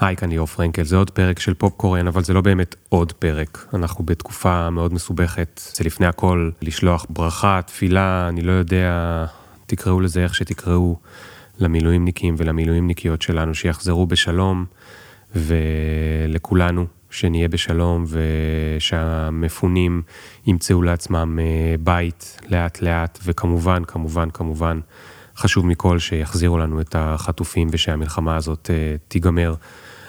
היי, כאן ליאור פרנקל, זה עוד פרק של פופקורן, אבל זה לא באמת עוד פרק. אנחנו בתקופה מאוד מסובכת. זה לפני הכל לשלוח ברכה, תפילה, אני לא יודע, תקראו לזה איך שתקראו, למילואימניקים ולמילואימניקיות שלנו, שיחזרו בשלום, ולכולנו, שנהיה בשלום, ושהמפונים ימצאו לעצמם אה, בית לאט לאט, וכמובן, כמובן, כמובן, חשוב מכל שיחזירו לנו את החטופים ושהמלחמה הזאת אה, תיגמר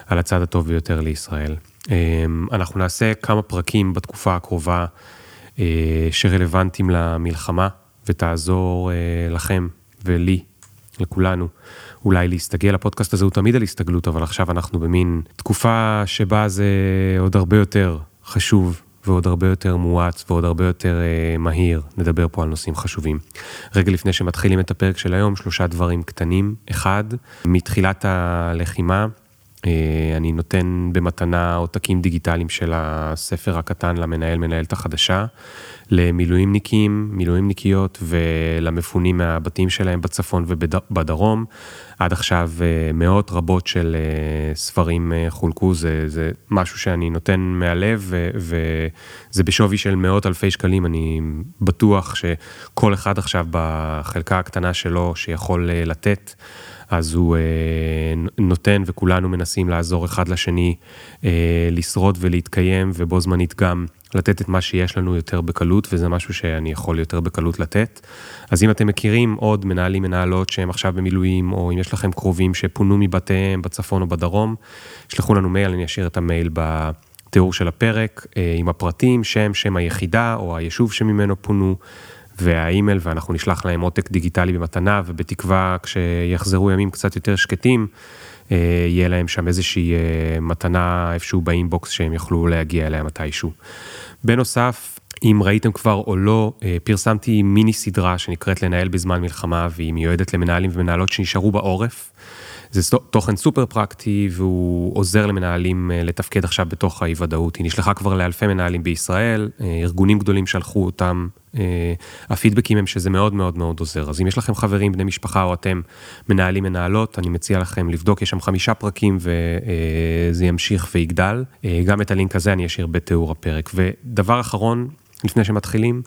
על הצד הטוב ביותר לישראל. אה, אנחנו נעשה כמה פרקים בתקופה הקרובה אה, שרלוונטיים למלחמה ותעזור לכם ולי, לכולנו, אולי להסתגל. הפודקאסט הזה הוא תמיד על הסתגלות, אבל עכשיו אנחנו במין תקופה שבה זה עוד הרבה יותר חשוב ועוד הרבה יותר מואץ ועוד הרבה יותר אה, מהיר, נדבר פה על נושאים חשובים. רגע לפני שמתחילים את הפרק של היום, שלושה דברים קטנים. אחד, מתחילת הלחימה, אה, אני נותן במתנה עותקים דיגיטליים של הספר הקטן למנהל מנהלת החדשה, למילואימניקים, מילואימניקיות ולמפונים מהבתים שלהם בצפון ובדרום. עד עכשיו אה, מאות רבות של אה, ספרים חולקו, זה, זה משהו שאני נותן מהלב וזה בשווי של מאות אלפי שקלים, אני בטוח שכל אחד עכשיו בחלקה הקטנה שלו שיכול לתת. אז הוא אה, נותן וכולנו מנסים לעזור אחד לשני אה, לשרוד ולהתקיים ובו זמנית גם לתת את מה שיש לנו יותר בקלות וזה משהו שאני יכול יותר בקלות לתת. אז אם אתם מכירים עוד מנהלים מנהלות שהם עכשיו במילואים או אם יש לכם קרובים שפונו מבתיהם בצפון או בדרום, שלחו לנו מייל, אני אשאיר את המייל בתיאור של הפרק אה, עם הפרטים, שם, שם היחידה או היישוב שממנו פונו. והאימייל, ואנחנו נשלח להם עותק דיגיטלי במתנה, ובתקווה כשיחזרו ימים קצת יותר שקטים, אה, יהיה להם שם איזושהי אה, מתנה איפשהו באינבוקס שהם יוכלו להגיע אליה מתישהו. בנוסף, אם ראיתם כבר או לא, אה, פרסמתי מיני סדרה שנקראת לנהל בזמן מלחמה, והיא מיועדת למנהלים ומנהלות שנשארו בעורף. זה תוכן סופר פרקטי והוא עוזר למנהלים לתפקד עכשיו בתוך האי ודאות. היא נשלחה כבר לאלפי מנהלים בישראל, ארגונים גדולים שלחו אותם, הפידבקים הם שזה מאוד מאוד מאוד עוזר. אז אם יש לכם חברים, בני משפחה או אתם מנהלים מנהלות, אני מציע לכם לבדוק, יש שם חמישה פרקים וזה ימשיך ויגדל. גם את הלינק הזה אני אשאיר בתיאור הפרק. ודבר אחרון, לפני שמתחילים,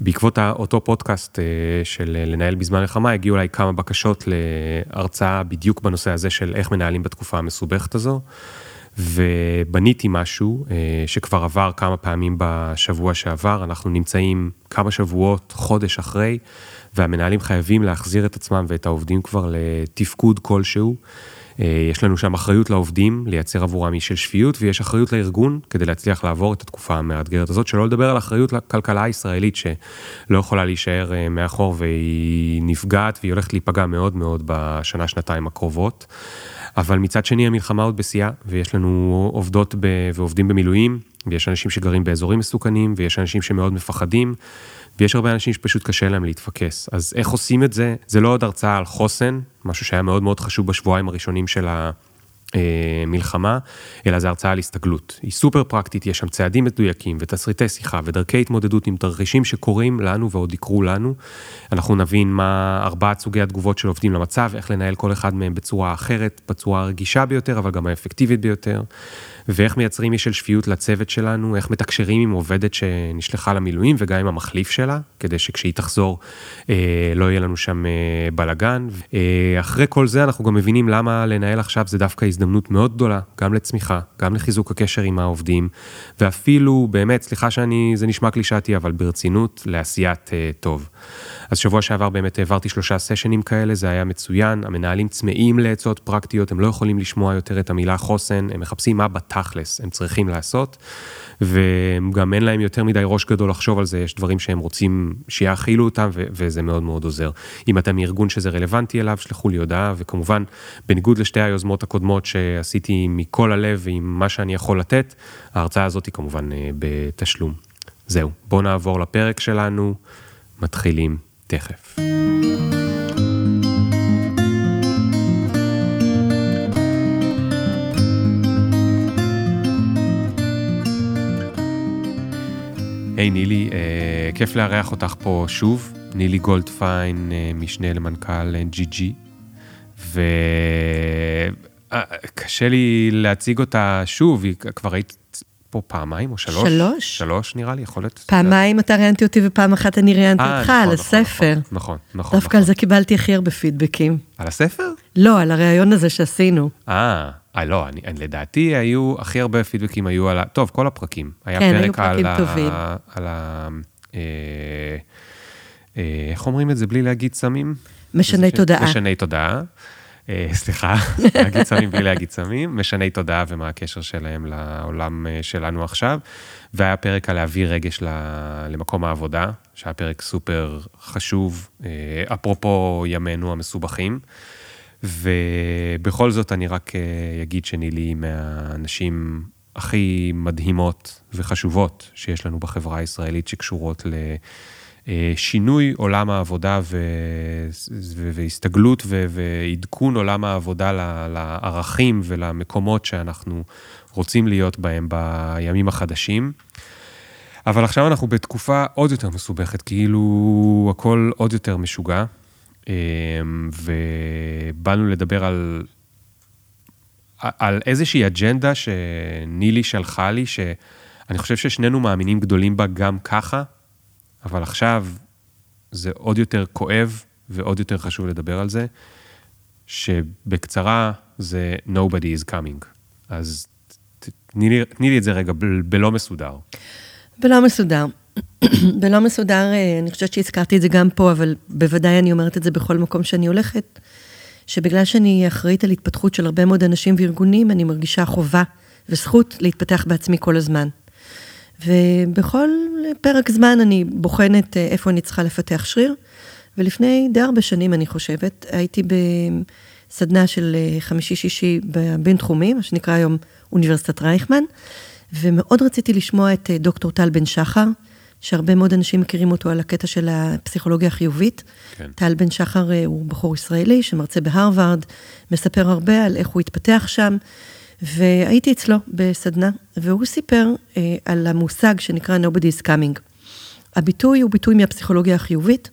בעקבות אותו פודקאסט אה, של לנהל בזמן מלחמה, הגיעו אליי כמה בקשות להרצאה בדיוק בנושא הזה של איך מנהלים בתקופה המסובכת הזו. ובניתי משהו אה, שכבר עבר כמה פעמים בשבוע שעבר, אנחנו נמצאים כמה שבועות, חודש אחרי, והמנהלים חייבים להחזיר את עצמם ואת העובדים כבר לתפקוד כלשהו. אה, יש לנו שם אחריות לעובדים, לייצר עבורם איש של שפיות, ויש אחריות לארגון כדי להצליח לעבור את התקופה המאתגרת הזאת, שלא לדבר על אחריות לכלכלה הישראלית שלא יכולה להישאר אה, מאחור והיא נפגעת והיא הולכת להיפגע מאוד מאוד בשנה, שנתיים הקרובות. אבל מצד שני המלחמה עוד בשיאה, ויש לנו עובדות ב... ועובדים במילואים, ויש אנשים שגרים באזורים מסוכנים, ויש אנשים שמאוד מפחדים, ויש הרבה אנשים שפשוט קשה להם להתפקס. אז איך עושים את זה? זה לא עוד הרצאה על חוסן, משהו שהיה מאוד מאוד חשוב בשבועיים הראשונים של המלחמה, אלא זה הרצאה על הסתגלות. היא סופר פרקטית, יש שם צעדים מדויקים ותסריטי שיחה ודרכי התמודדות עם תרחישים שקורים לנו ועוד יקרו לנו. אנחנו נבין מה ארבעת סוגי התגובות של עובדים למצב, איך לנהל כל אחד מהם בצורה אחרת, בצורה הרגישה ביותר, אבל גם האפקטיבית ביותר. ואיך מייצרים איש של שפיות לצוות שלנו, איך מתקשרים עם עובדת שנשלחה למילואים וגם עם המחליף שלה, כדי שכשהיא תחזור אה, לא יהיה לנו שם אה, בלאגן. אה, אחרי כל זה אנחנו גם מבינים למה לנהל עכשיו זה דווקא הזדמנות מאוד גדולה, גם לצמיחה, גם לחיזוק הקשר עם העובדים, ואפילו באמת, סליחה שאני, זה נשמע קלישאתי, אבל ברצינות, לעשיית אה, טוב. אז שבוע שעבר באמת העברתי שלושה סשנים כאלה, זה היה מצוין, המנהלים צמאים לעצות פרקטיות, הם לא יכולים לשמוע יותר את המילה חוסן, הם מחפשים מה בתכלס הם צריכים לעשות, וגם אין להם יותר מדי ראש גדול לחשוב על זה, יש דברים שהם רוצים שיאכילו אותם, וזה מאוד מאוד עוזר. אם אתם מארגון שזה רלוונטי אליו, שלחו לי הודעה, וכמובן, בניגוד לשתי היוזמות הקודמות שעשיתי מכל הלב ועם מה שאני יכול לתת, ההרצאה הזאת היא כמובן אה, בתשלום. זהו, בואו נעבור לפרק שלנו, מתחילים תכף. היי hey, נילי, אה, כיף לארח אותך פה שוב. נילי גולדפיין, אה, משנה למנכ"ל GG. אה, קשה לי להציג אותה שוב, היא כבר היית פה פעמיים או שלוש? שלוש. שלוש נראה לי, יכול להיות. פעמיים אתה ראיינתי אותי ופעם אחת אני ראיינתי אה, אותך נכון, על נכון, הספר. נכון, נכון. דווקא על זה קיבלתי הכי הרבה פידבקים. על הספר? לא, על הראיון הזה שעשינו. אה, אה, לא, אני, אני, לדעתי היו, הכי הרבה פידבקים היו על ה... טוב, כל הפרקים. היה כן, פרק היו פרקים על טובים. ה... על ה... אה, אה, איך אומרים את זה בלי להגיד סמים? משני תודעה. משני תודעה. אה, סליחה, להגיד סמים בלי להגיד סמים, משני תודעה ומה הקשר שלהם לעולם אה, שלנו עכשיו. והיה פרק על להביא רגש ל- למקום העבודה, שהיה פרק סופר חשוב, אה, אפרופו ימינו המסובכים. ובכל זאת אני רק אגיד שנילי היא מהנשים הכי מדהימות וחשובות שיש לנו בחברה הישראלית שקשורות לשינוי עולם העבודה ו... ו... והסתגלות ו... ועדכון עולם העבודה ל... לערכים ולמקומות שאנחנו רוצים להיות בהם בימים החדשים. אבל עכשיו אנחנו בתקופה עוד יותר מסובכת, כאילו הכל עוד יותר משוגע. אמ, ובאנו לדבר על, על איזושהי אג'נדה שנילי שלחה לי, שאני חושב ששנינו מאמינים גדולים בה גם ככה, אבל עכשיו זה עוד יותר כואב ועוד יותר חשוב לדבר על זה, שבקצרה זה nobody is coming. אז תני לי, תני לי את זה רגע ב- בלא מסודר. ולא מסודר. ולא מסודר, אה, אני חושבת שהזכרתי את זה גם פה, אבל בוודאי אני אומרת את זה בכל מקום שאני הולכת, שבגלל שאני אחראית על התפתחות של הרבה מאוד אנשים וארגונים, אני מרגישה חובה וזכות להתפתח בעצמי כל הזמן. ובכל פרק זמן אני בוחנת אה, איפה אני צריכה לפתח שריר, ולפני די הרבה שנים, אני חושבת, הייתי בסדנה של אה, חמישי-שישי בבינתחומי, מה שנקרא היום אוניברסיטת רייכמן, ומאוד רציתי לשמוע את אה, דוקטור טל בן שחר, שהרבה מאוד אנשים מכירים אותו על הקטע של הפסיכולוגיה החיובית. כן. טל בן שחר הוא בחור ישראלי שמרצה בהרווארד, מספר הרבה על איך הוא התפתח שם, והייתי אצלו בסדנה, והוא סיפר אה, על המושג שנקרא Nobody is coming. הביטוי הוא ביטוי מהפסיכולוגיה החיובית,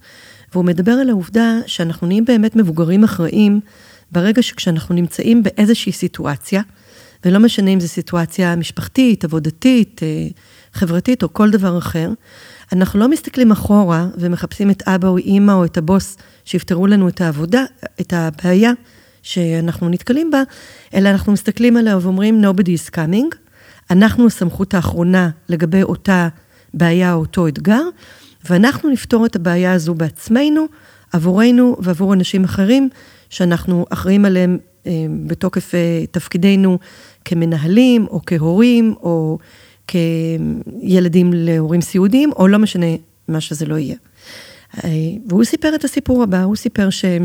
והוא מדבר על העובדה שאנחנו נהיים באמת מבוגרים אחראים ברגע שכשאנחנו נמצאים באיזושהי סיטואציה, ולא משנה אם זו סיטואציה משפחתית, עבודתית, אה, חברתית או כל דבר אחר, אנחנו לא מסתכלים אחורה ומחפשים את אבא או אימא או את הבוס שיפתרו לנו את העבודה, את הבעיה שאנחנו נתקלים בה, אלא אנחנו מסתכלים עליה ואומרים nobody is coming, אנחנו הסמכות האחרונה לגבי אותה בעיה או אותו אתגר, ואנחנו נפתור את הבעיה הזו בעצמנו, עבורנו ועבור אנשים אחרים, שאנחנו אחראים עליהם אה, בתוקף אה, תפקידנו כמנהלים, או כהורים, או כילדים להורים סיעודיים, או לא משנה מה שזה לא יהיה. אה, והוא סיפר את הסיפור הבא, הוא סיפר שהיה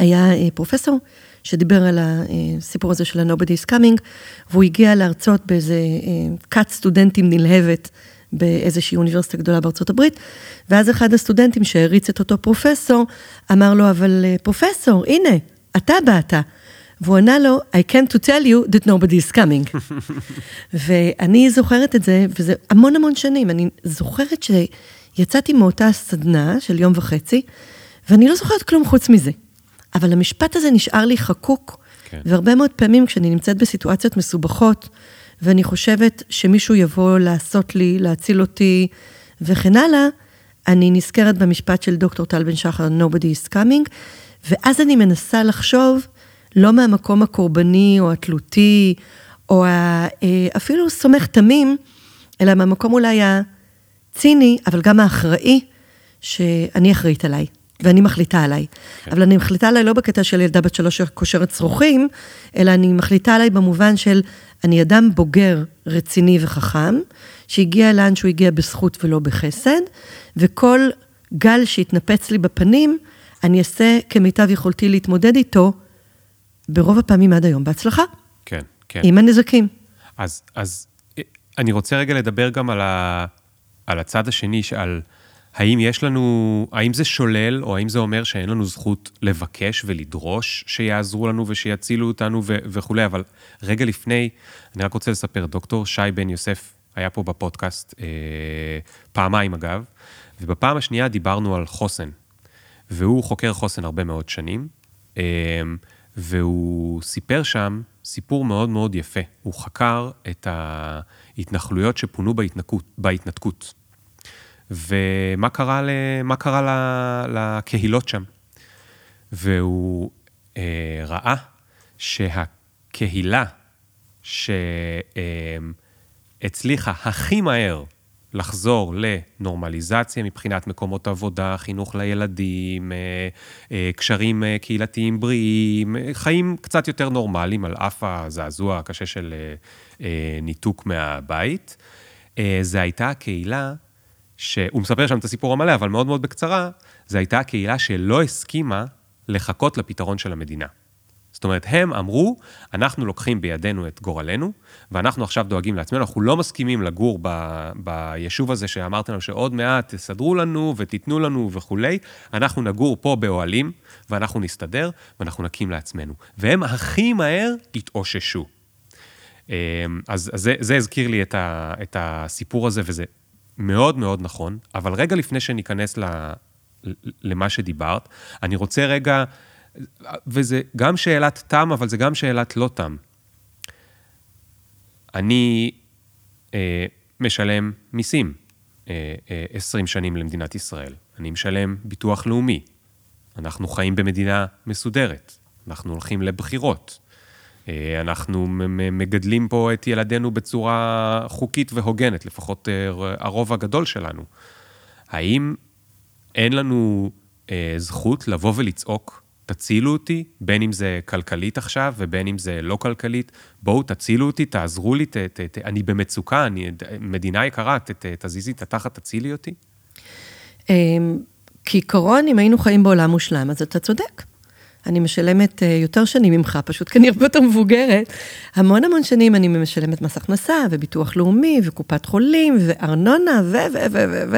אה, פרופסור שדיבר על הסיפור הזה של ה-Nobody is coming, והוא הגיע להרצות באיזה אה, כת סטודנטים נלהבת באיזושהי אוניברסיטה גדולה בארצות הברית, ואז אחד הסטודנטים שהריץ את אותו פרופסור, אמר לו, אבל אה, פרופסור, הנה, אתה באת. והוא ענה לו, I can't to tell you that nobody is coming. ואני זוכרת את זה, וזה המון המון שנים, אני זוכרת שיצאתי מאותה סדנה של יום וחצי, ואני לא זוכרת כלום חוץ מזה. אבל המשפט הזה נשאר לי חקוק, כן. והרבה מאוד פעמים כשאני נמצאת בסיטואציות מסובכות, ואני חושבת שמישהו יבוא לעשות לי, להציל אותי וכן הלאה, אני נזכרת במשפט של דוקטור טל בן שחר, nobody is coming, ואז אני מנסה לחשוב, לא מהמקום הקורבני או התלותי, או אה, אפילו סומך תמים, אלא מהמקום אולי הציני, אבל גם האחראי, שאני אחראית עליי, ואני מחליטה עליי. אבל אני מחליטה עליי לא בקטע של ילדה בת שלוש שקושרת צרכים, אלא אני מחליטה עליי במובן של אני אדם בוגר, רציני וחכם, שהגיע לאן שהוא הגיע בזכות ולא בחסד, וכל גל שהתנפץ לי בפנים, אני אעשה כמיטב יכולתי להתמודד איתו, ברוב הפעמים עד היום בהצלחה, כן, כן. עם הנזקים. אז, אז אה, אני רוצה רגע לדבר גם על, ה, על הצד השני, על האם יש לנו, האם זה שולל, או האם זה אומר שאין לנו זכות לבקש ולדרוש שיעזרו לנו ושיצילו אותנו ו, וכולי, אבל רגע לפני, אני רק רוצה לספר, דוקטור שי בן יוסף היה פה בפודקאסט, אה, פעמיים אגב, ובפעם השנייה דיברנו על חוסן, והוא חוקר חוסן הרבה מאוד שנים. אה, והוא סיפר שם סיפור מאוד מאוד יפה. הוא חקר את ההתנחלויות שפונו בהתנקות, בהתנתקות. ומה קרה, ל, קרה ל, לקהילות שם. והוא אה, ראה שהקהילה שהצליחה הכי מהר לחזור לנורמליזציה מבחינת מקומות עבודה, חינוך לילדים, אה, אה, קשרים אה, קהילתיים בריאים, חיים קצת יותר נורמליים על אף הזעזוע הקשה של ניתוק מהבית. זו הייתה הקהילה, שהוא מספר שם את הסיפור המלא, אבל מאוד מאוד בקצרה, זו הייתה הקהילה שלא הסכימה לחכות לפתרון של המדינה. זאת אומרת, הם אמרו, אנחנו לוקחים בידינו את גורלנו, ואנחנו עכשיו דואגים לעצמנו, אנחנו לא מסכימים לגור ב, ביישוב הזה שאמרתם לנו שעוד מעט תסדרו לנו ותיתנו לנו וכולי, אנחנו נגור פה באוהלים, ואנחנו נסתדר, ואנחנו נקים לעצמנו. והם הכי מהר התאוששו. אמ, אז, אז זה, זה הזכיר לי את, ה, את הסיפור הזה, וזה מאוד מאוד נכון, אבל רגע לפני שניכנס ל, למה שדיברת, אני רוצה רגע... וזה גם שאלת תם, אבל זה גם שאלת לא תם. אני אה, משלם מיסים אה, אה, 20 שנים למדינת ישראל. אני משלם ביטוח לאומי. אנחנו חיים במדינה מסודרת. אנחנו הולכים לבחירות. אה, אנחנו מגדלים פה את ילדינו בצורה חוקית והוגנת, לפחות אה, הרוב הגדול שלנו. האם אין לנו אה, זכות לבוא ולצעוק תצילו אותי, בין אם זה כלכלית עכשיו ובין אם זה לא כלכלית, בואו תצילו אותי, תעזרו לי, ת, ת, ת, אני במצוקה, אני, מדינה יקרה, ת, ת, תזיזי את התחת, תצילי אותי. אמ, כעיקרון, אם היינו חיים בעולם מושלם, אז אתה צודק. אני משלמת אה, יותר שנים ממך, פשוט כי אני הרבה יותר מבוגרת. המון המון שנים אני משלמת מס הכנסה, וביטוח לאומי, וקופת חולים, וארנונה, ו... ו... ו... ו... ו...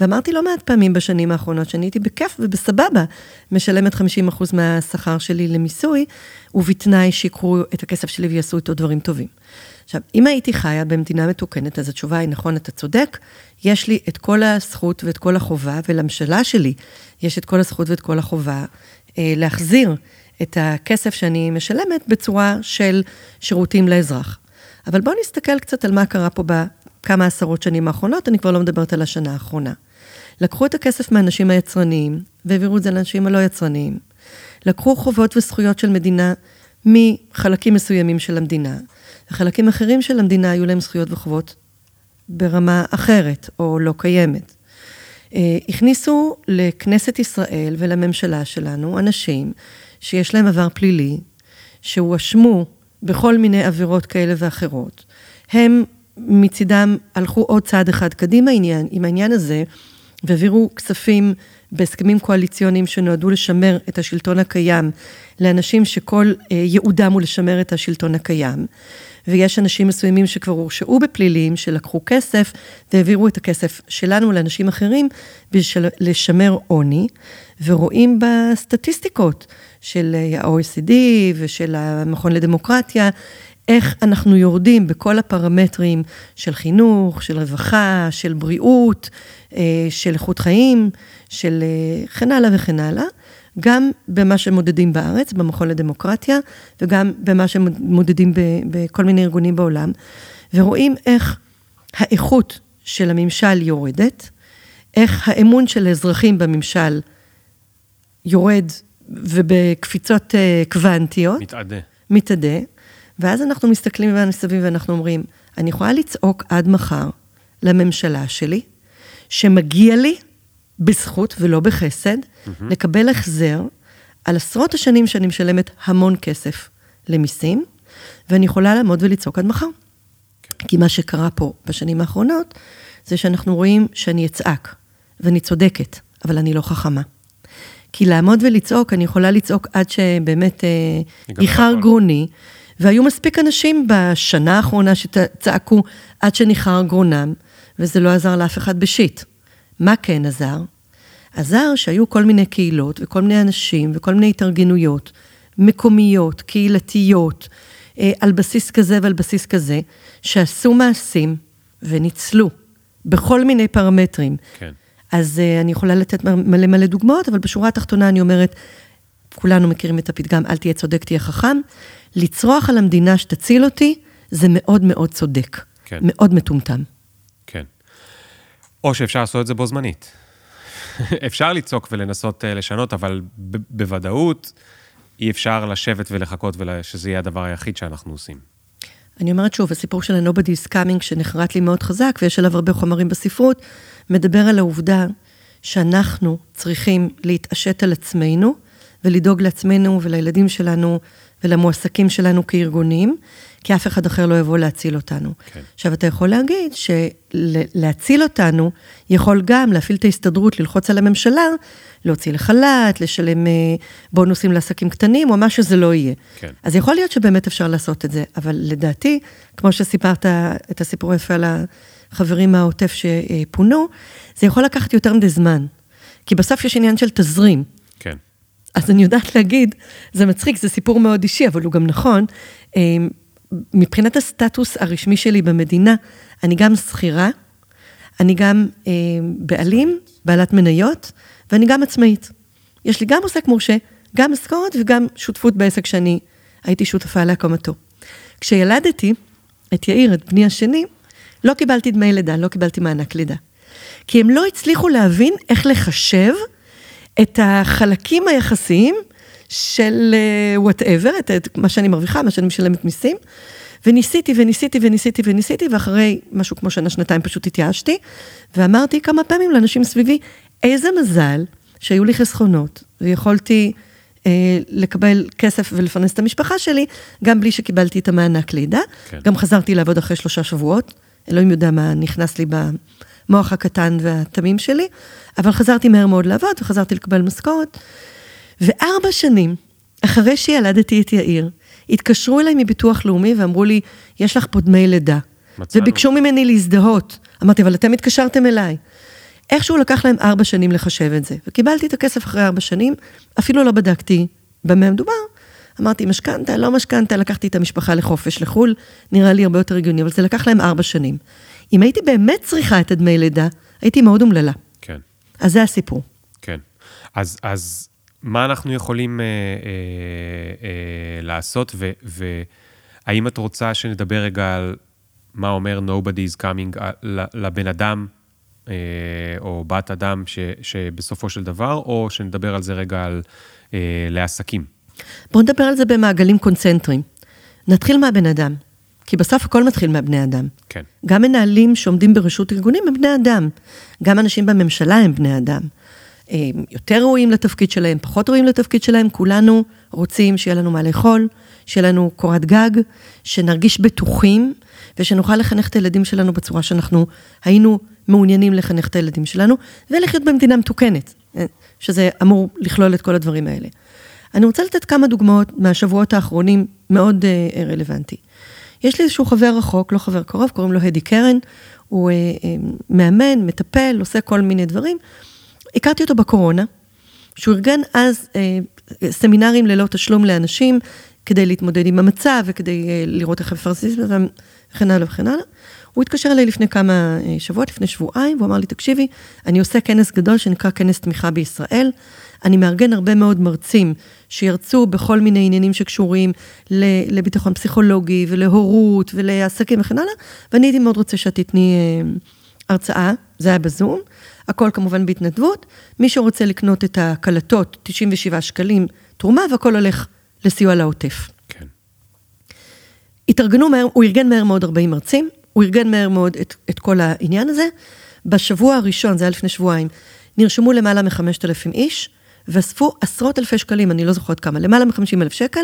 ואמרתי לא מעט פעמים בשנים האחרונות שאני הייתי בכיף ובסבבה, משלמת 50% מהשכר שלי למיסוי, ובתנאי שיקחו את הכסף שלי ויעשו איתו דברים טובים. עכשיו, אם הייתי חיה במדינה מתוקנת, אז התשובה היא, נכון, אתה צודק, יש לי את כל הזכות ואת כל החובה, ולממשלה שלי יש את כל הזכות ואת כל החובה להחזיר את הכסף שאני משלמת בצורה של שירותים לאזרח. אבל בואו נסתכל קצת על מה קרה פה בכמה עשרות שנים האחרונות, אני כבר לא מדברת על השנה האחרונה. לקחו את הכסף מהאנשים היצרניים והעבירו את זה לאנשים הלא יצרניים. לקחו חובות וזכויות של מדינה מחלקים מסוימים של המדינה, וחלקים אחרים של המדינה היו להם זכויות וחובות ברמה אחרת או לא קיימת. אה, הכניסו לכנסת ישראל ולממשלה שלנו אנשים שיש להם עבר פלילי, שהואשמו בכל מיני עבירות כאלה ואחרות. הם מצידם הלכו עוד צעד אחד קדימה עניין, עם העניין הזה, והעבירו כספים בהסכמים קואליציוניים שנועדו לשמר את השלטון הקיים לאנשים שכל אה, ייעודם הוא לשמר את השלטון הקיים. ויש אנשים מסוימים שכבר הורשעו בפלילים, שלקחו כסף והעבירו את הכסף שלנו לאנשים אחרים בשביל לשמר עוני, ורואים בסטטיסטיקות של ה-OECD ושל המכון לדמוקרטיה, איך אנחנו יורדים בכל הפרמטרים של חינוך, של רווחה, של בריאות, אה, של איכות חיים, של כן הלאה וכן הלאה. גם במה שמודדים בארץ, במכון לדמוקרטיה, וגם במה שמודדים בכל מיני ארגונים בעולם, ורואים איך האיכות של הממשל יורדת, איך האמון של האזרחים בממשל יורד ובקפיצות אה, קוונטיות. מתאדה. מתאדה, ואז אנחנו מסתכלים מסביב ואנחנו אומרים, אני יכולה לצעוק עד מחר לממשלה שלי, שמגיע לי בזכות ולא בחסד, mm-hmm. לקבל החזר על עשרות השנים שאני משלמת המון כסף למיסים, ואני יכולה לעמוד ולצעוק עד מחר. כן. כי מה שקרה פה בשנים האחרונות, זה שאנחנו רואים שאני אצעק, ואני צודקת, אבל אני לא חכמה. כי לעמוד ולצעוק, אני יכולה לצעוק עד שבאמת ניחר אה, גרוני, והיו מספיק אנשים בשנה האחרונה שצעקו עד שניחר גרונם, וזה לא עזר לאף אחד בשיט. מה כן עזר? עזר שהיו כל מיני קהילות וכל מיני אנשים וכל מיני התארגנויות מקומיות, קהילתיות, אה, על בסיס כזה ועל בסיס כזה, שעשו מעשים וניצלו בכל מיני פרמטרים. כן. אז uh, אני יכולה לתת מלא מלא דוגמאות, אבל בשורה התחתונה אני אומרת, כולנו מכירים את הפתגם, אל תהיה צודק, תהיה חכם. לצרוח על המדינה שתציל אותי, זה מאוד מאוד צודק. כן. מאוד מטומטם. כן. או שאפשר לעשות את זה בו זמנית. אפשר לצעוק ולנסות אה, לשנות, אבל ב- בוודאות אי אפשר לשבת ולחכות ושזה יהיה הדבר היחיד שאנחנו עושים. אני אומרת שוב, הסיפור של ה-Nobody is coming, שנחרט לי מאוד חזק, ויש עליו הרבה חומרים בספרות, מדבר על העובדה שאנחנו צריכים להתעשת על עצמנו, ולדאוג לעצמנו ולילדים שלנו ולמועסקים שלנו כארגונים, כי אף אחד אחר לא יבוא להציל אותנו. כן. עכשיו, אתה יכול להגיד שלהציל אותנו, יכול גם להפעיל את ההסתדרות, ללחוץ על הממשלה, להוציא לחל"ת, לשלם אה, בונוסים לעסקים קטנים, או מה שזה לא יהיה. כן. אז יכול להיות שבאמת אפשר לעשות את זה, אבל לדעתי, כמו שסיפרת את הסיפור היפה על החברים מהעוטף שפונו, זה יכול לקחת יותר מדי זמן. כי בסוף יש עניין של תזרים. כן. אז אני יודעת להגיד, זה מצחיק, זה סיפור מאוד אישי, אבל הוא גם נכון. אה, מבחינת הסטטוס הרשמי שלי במדינה, אני גם שכירה, אני גם אה, בעלים, בעלת מניות, ואני גם עצמאית. יש לי גם עוסק מורשה, גם משכורת וגם שותפות בעסק שאני הייתי שותפה להקמתו. כשילדתי את יאיר, את בני השני, לא קיבלתי דמי לידה, לא קיבלתי מענק לידה. כי הם לא הצליחו להבין איך לחשב את החלקים היחסיים של וואטאבר, uh, את, את מה שאני מרוויחה, מה שאני משלמת מיסים, וניסיתי וניסיתי וניסיתי וניסיתי, ואחרי משהו כמו שנה, שנתיים פשוט התייאשתי, ואמרתי כמה פעמים לאנשים סביבי, איזה מזל שהיו לי חסכונות, ויכולתי אה, לקבל כסף ולפרנס את המשפחה שלי, גם בלי שקיבלתי את המענק לידה. כן. גם חזרתי לעבוד אחרי שלושה שבועות, אלוהים יודע מה נכנס לי במוח הקטן והתמים שלי, אבל חזרתי מהר מאוד לעבוד, וחזרתי לקבל משכורת. וארבע שנים אחרי שילדתי את יאיר, התקשרו אליי מביטוח לאומי ואמרו לי, יש לך פה דמי לידה. מצאנו. וביקשו ממני להזדהות. אמרתי, אבל אתם התקשרתם אליי. איכשהו לקח להם ארבע שנים לחשב את זה, וקיבלתי את הכסף אחרי ארבע שנים, אפילו לא בדקתי במה מדובר. אמרתי, משכנתה, לא משכנתה, לקחתי את המשפחה לחופש לחו"ל, נראה לי הרבה יותר הגיוני, אבל זה לקח להם ארבע שנים. אם הייתי באמת צריכה את הדמי לידה, הייתי מאוד אומללה. כן. אז זה הסיפור. כן. אז, אז מה אנחנו יכולים אה, אה, אה, לעשות, והאם את רוצה שנדבר רגע על מה אומר nobody is coming אה, לבן אדם, אה, או בת אדם, ש, שבסופו של דבר, או שנדבר על זה רגע על, אה, לעסקים? בואו נדבר על זה במעגלים קונצנטריים. נתחיל מהבן אדם, כי בסוף הכל מתחיל מהבני אדם. כן. גם מנהלים שעומדים ברשות ארגונים הם בני אדם. גם אנשים בממשלה הם בני אדם. יותר ראויים לתפקיד שלהם, פחות ראויים לתפקיד שלהם, כולנו רוצים שיהיה לנו מה לאכול, שיהיה לנו קורת גג, שנרגיש בטוחים, ושנוכל לחנך את הילדים שלנו בצורה שאנחנו היינו מעוניינים לחנך את הילדים שלנו, ולחיות במדינה מתוקנת, שזה אמור לכלול את כל הדברים האלה. אני רוצה לתת כמה דוגמאות מהשבועות האחרונים, מאוד uh, רלוונטי. יש לי איזשהו חבר רחוק, לא חבר קרוב, קוראים לו הדי קרן, הוא uh, uh, מאמן, מטפל, עושה כל מיני דברים. הכרתי אותו בקורונה, שהוא ארגן אז אה, סמינרים ללא תשלום לאנשים, כדי להתמודד עם המצב וכדי אה, לראות איך מפרסמים וכן הלאה וכן הלאה. הוא התקשר אליי לפני כמה אה, שבועות, לפני שבועיים, והוא אמר לי, תקשיבי, אני עושה כנס גדול שנקרא כנס תמיכה בישראל. אני מארגן הרבה מאוד מרצים שירצו בכל מיני עניינים שקשורים לביטחון פסיכולוגי ולהורות ולעסקים וכן הלאה, ואני הייתי מאוד רוצה שאת תתני אה, הרצאה, זה היה בזום. הכל כמובן בהתנדבות. מי שרוצה לקנות את הקלטות, 97 שקלים תרומה, והכל הולך לסיוע לעוטף. כן. התארגנו מהר, הוא ארגן מהר מאוד 40 מרצים, הוא ארגן מהר מאוד את, את כל העניין הזה. בשבוע הראשון, זה היה לפני שבועיים, נרשמו למעלה מ-5,000 איש, ואספו עשרות אלפי שקלים, אני לא זוכרת כמה, למעלה מ-50 אלף שקל,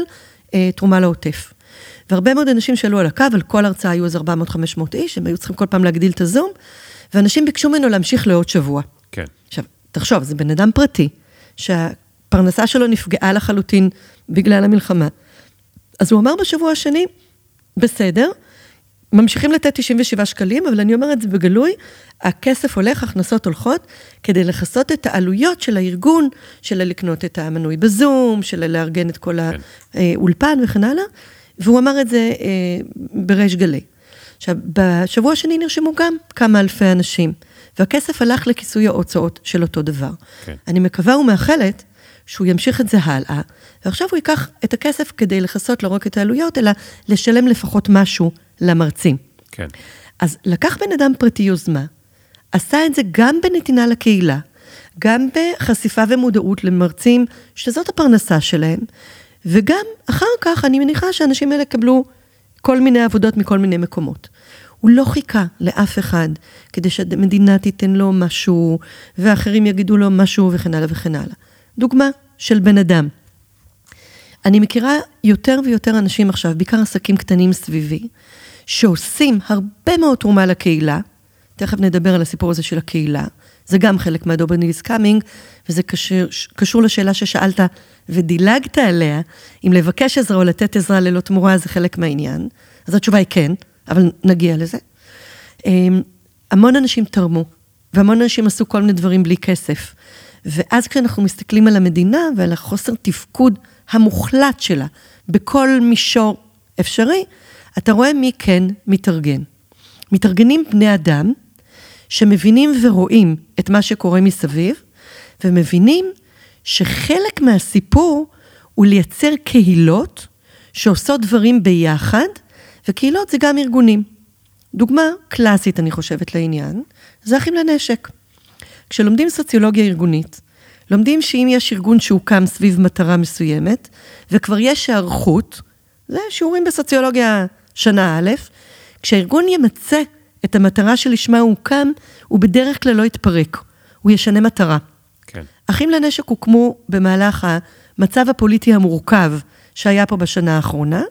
אה, תרומה לעוטף. והרבה מאוד אנשים שעלו על הקו, על כל הרצאה היו איזה 400-500 איש, הם היו צריכים כל פעם להגדיל את הזום, ואנשים ביקשו ממנו להמשיך לעוד שבוע. כן. עכשיו, תחשוב, זה בן אדם פרטי, שהפרנסה שלו נפגעה לחלוטין בגלל המלחמה. אז הוא אמר בשבוע השני, בסדר, ממשיכים לתת 97 שקלים, אבל אני אומרת זה בגלוי, הכסף הולך, הכנסות הולכות, כדי לכסות את העלויות של הארגון, של לקנות את המנוי בזום, של לארגן את כל כן. האולפן וכן הלאה, והוא אמר את זה אה, בריש גלי. עכשיו, בשבוע השני נרשמו גם כמה אלפי אנשים, והכסף הלך לכיסוי ההוצאות של אותו דבר. כן. אני מקווה ומאחלת שהוא ימשיך את זה הלאה, ועכשיו הוא ייקח את הכסף כדי לכסות לא רק את העלויות, אלא לשלם לפחות משהו למרצים. כן. אז לקח בן אדם פרטי יוזמה, עשה את זה גם בנתינה לקהילה, גם בחשיפה ומודעות למרצים שזאת הפרנסה שלהם, וגם אחר כך אני מניחה שהאנשים האלה יקבלו כל מיני עבודות מכל מיני מקומות. הוא לא חיכה לאף אחד כדי שהמדינה תיתן לו משהו, ואחרים יגידו לו משהו וכן הלאה וכן הלאה. דוגמה של בן אדם. אני מכירה יותר ויותר אנשים עכשיו, בעיקר עסקים קטנים סביבי, שעושים הרבה מאוד תרומה לקהילה, תכף נדבר על הסיפור הזה של הקהילה, זה גם חלק מהדובניס קאמינג, וזה קשור, קשור לשאלה ששאלת ודילגת עליה, אם לבקש עזרה או לתת עזרה ללא תמורה זה חלק מהעניין. אז התשובה היא כן, אבל נגיע לזה. אמ, המון אנשים תרמו, והמון אנשים עשו כל מיני דברים בלי כסף. ואז כשאנחנו מסתכלים על המדינה ועל החוסר תפקוד המוחלט שלה בכל מישור אפשרי, אתה רואה מי כן מתארגן. מתארגנים בני אדם שמבינים ורואים את מה שקורה מסביב, ומבינים שחלק מהסיפור הוא לייצר קהילות שעושות דברים ביחד, וקהילות זה גם ארגונים. דוגמה קלאסית, אני חושבת, לעניין, זה אחים לנשק. כשלומדים סוציולוגיה ארגונית, לומדים שאם יש ארגון שהוקם סביב מטרה מסוימת, וכבר יש היערכות, זה שיעורים בסוציולוגיה שנה א', כשהארגון ימצה את המטרה שלשמה הוא הוקם, הוא בדרך כלל לא יתפרק, הוא ישנה מטרה. כן. אחים לנשק הוקמו במהלך המצב הפוליטי המורכב שהיה פה בשנה האחרונה,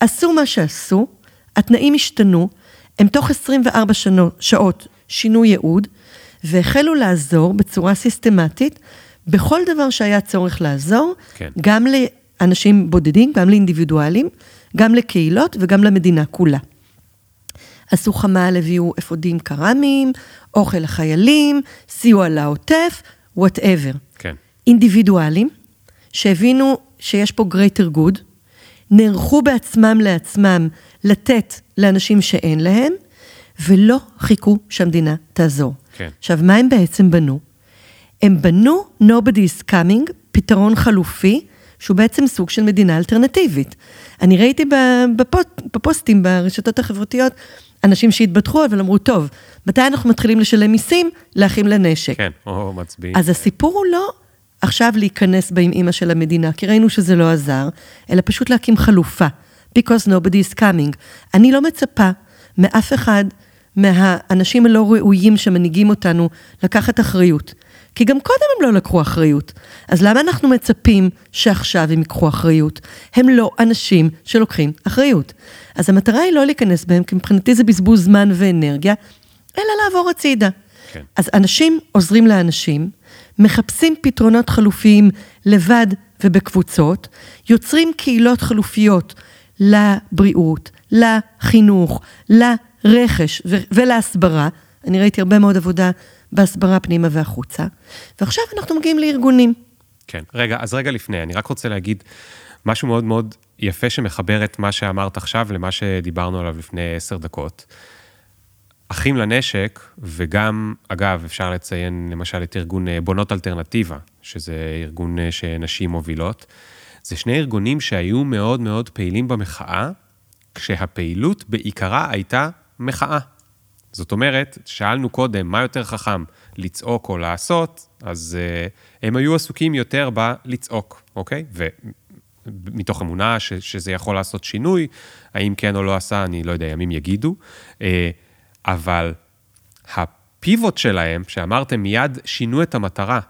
עשו מה שעשו, התנאים השתנו, הם תוך 24 שנו, שעות שינו ייעוד, והחלו לעזור בצורה סיסטמטית בכל דבר שהיה צורך לעזור, כן. גם לאנשים בודדים, גם לאינדיבידואלים, גם לקהילות וגם למדינה כולה. עשו חמ"ל, הביאו אפודים קרמיים, אוכל לחיילים, סיוע לעוטף, whatever. כן. אינדיבידואלים, שהבינו שיש פה greater good, נערכו בעצמם לעצמם לתת לאנשים שאין להם, ולא חיכו שהמדינה תעזור. כן. עכשיו, מה הם בעצם בנו? הם בנו nobody is coming, פתרון חלופי, שהוא בעצם סוג של מדינה אלטרנטיבית. אני ראיתי בפוסט, בפוסטים ברשתות החברתיות, אנשים שהתבטחו, אבל אמרו, טוב, מתי אנחנו מתחילים לשלם מיסים? לאחים לנשק. כן, או מצביעים. אז הסיפור הוא לא עכשיו להיכנס בה עם אימא של המדינה, כי ראינו שזה לא עזר, אלא פשוט להקים חלופה. Because nobody is coming. אני לא מצפה מאף אחד מהאנשים הלא ראויים שמנהיגים אותנו לקחת אחריות. כי גם קודם הם לא לקחו אחריות. אז למה אנחנו מצפים שעכשיו הם ייקחו אחריות? הם לא אנשים שלוקחים אחריות. אז המטרה היא לא להיכנס בהם, כי מבחינתי זה בזבוז זמן ואנרגיה, אלא לעבור הצידה. כן. אז אנשים עוזרים לאנשים, מחפשים פתרונות חלופיים לבד ובקבוצות, יוצרים קהילות חלופיות לבריאות, לחינוך, לרכש ולהסברה. אני ראיתי הרבה מאוד עבודה בהסברה פנימה והחוצה, ועכשיו אנחנו מגיעים לארגונים. כן. רגע, אז רגע לפני, אני רק רוצה להגיד משהו מאוד מאוד יפה שמחבר את מה שאמרת עכשיו למה שדיברנו עליו לפני עשר דקות. אחים לנשק, וגם, אגב, אפשר לציין למשל את ארגון אה, בונות אלטרנטיבה, שזה ארגון אה, שנשים מובילות. זה שני ארגונים שהיו מאוד מאוד פעילים במחאה, כשהפעילות בעיקרה הייתה מחאה. זאת אומרת, שאלנו קודם, מה יותר חכם, לצעוק או לעשות, אז uh, הם היו עסוקים יותר בלצעוק, אוקיי? ומתוך אמונה ש, שזה יכול לעשות שינוי, האם כן או לא עשה, אני לא יודע, ימים יגידו. Uh, אבל הפיבוט שלהם, שאמרתם, מיד שינו את המטרה,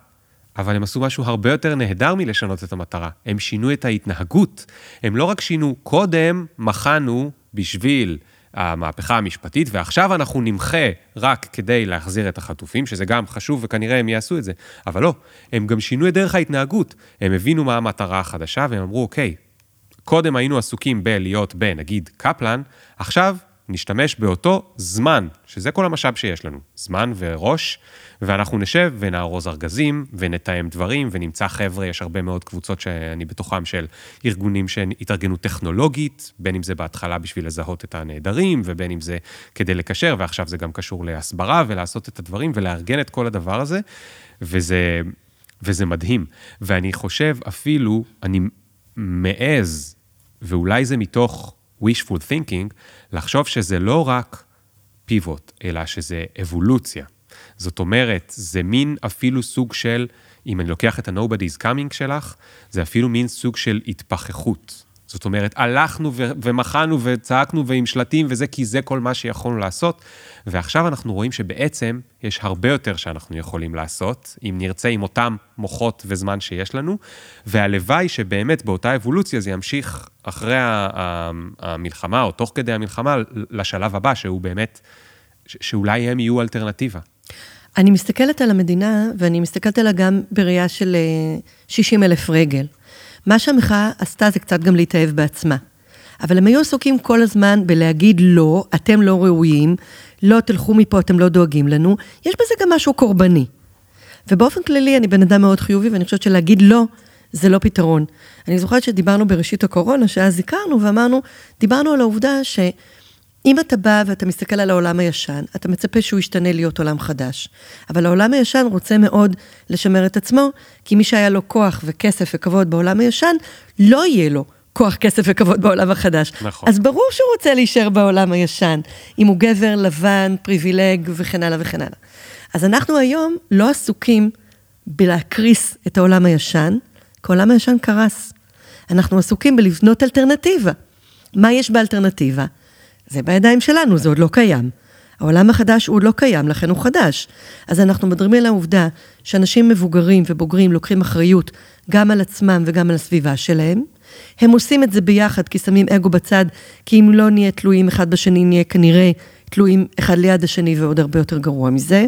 אבל הם עשו משהו הרבה יותר נהדר מלשנות את המטרה. הם שינו את ההתנהגות. הם לא רק שינו, קודם מחנו בשביל המהפכה המשפטית, ועכשיו אנחנו נמחה רק כדי להחזיר את החטופים, שזה גם חשוב וכנראה הם יעשו את זה. אבל לא, הם גם שינו את דרך ההתנהגות. הם הבינו מה המטרה החדשה, והם אמרו, אוקיי, קודם היינו עסוקים בלהיות בנגיד קפלן, עכשיו נשתמש באותו זמן, שזה כל המשאב שיש לנו, זמן וראש, ואנחנו נשב ונארוז ארגזים ונתאם דברים ונמצא חבר'ה, יש הרבה מאוד קבוצות שאני בתוכם של ארגונים שהתארגנו טכנולוגית, בין אם זה בהתחלה בשביל לזהות את הנעדרים, ובין אם זה כדי לקשר, ועכשיו זה גם קשור להסברה ולעשות את הדברים ולארגן את כל הדבר הזה, וזה... וזה מדהים. ואני חושב אפילו, אני מעז, ואולי זה מתוך wishful thinking, לחשוב שזה לא רק פיבוט, אלא שזה אבולוציה. זאת אומרת, זה מין אפילו סוג של, אם אני לוקח את ה-Nobody's Coming שלך, זה אפילו מין סוג של התפכחות. זאת אומרת, הלכנו ומחנו וצעקנו ועם שלטים וזה, כי זה כל מה שיכולנו לעשות. ועכשיו אנחנו רואים שבעצם יש הרבה יותר שאנחנו יכולים לעשות, אם נרצה עם אותם מוחות וזמן שיש לנו, והלוואי שבאמת באותה אבולוציה זה ימשיך אחרי המלחמה, או תוך כדי המלחמה, לשלב הבא, שהוא באמת, שאולי הם יהיו אלטרנטיבה. אני מסתכלת על המדינה, ואני מסתכלת עליה גם בראייה של 60 אה, אלף רגל. מה שהמחאה עשתה זה קצת גם להתאהב בעצמה. אבל הם היו עסוקים כל הזמן בלהגיד לא, אתם לא ראויים, לא תלכו מפה, אתם לא דואגים לנו. יש בזה גם משהו קורבני. ובאופן כללי, אני בן אדם מאוד חיובי, ואני חושבת שלהגיד לא, זה לא פתרון. אני זוכרת שדיברנו בראשית הקורונה, שאז הכרנו ואמרנו, דיברנו על העובדה ש... אם אתה בא ואתה מסתכל על העולם הישן, אתה מצפה שהוא ישתנה להיות עולם חדש. אבל העולם הישן רוצה מאוד לשמר את עצמו, כי מי שהיה לו כוח וכסף וכבוד בעולם הישן, לא יהיה לו כוח, כסף וכבוד בעולם החדש. נכון. אז ברור שהוא רוצה להישאר בעולם הישן, אם הוא גבר לבן, פריבילג וכן הלאה וכן הלאה. אז אנחנו היום לא עסוקים בלהקריס את העולם הישן, כי העולם הישן קרס. אנחנו עסוקים בלבנות אלטרנטיבה. מה יש באלטרנטיבה? זה בידיים שלנו, זה עוד לא קיים. העולם החדש הוא עוד לא קיים, לכן הוא חדש. אז אנחנו מדברים על העובדה שאנשים מבוגרים ובוגרים לוקחים אחריות גם על עצמם וגם על הסביבה שלהם. הם עושים את זה ביחד כי שמים אגו בצד, כי אם לא נהיה תלויים אחד בשני, נהיה כנראה תלויים אחד ליד השני ועוד הרבה יותר גרוע מזה.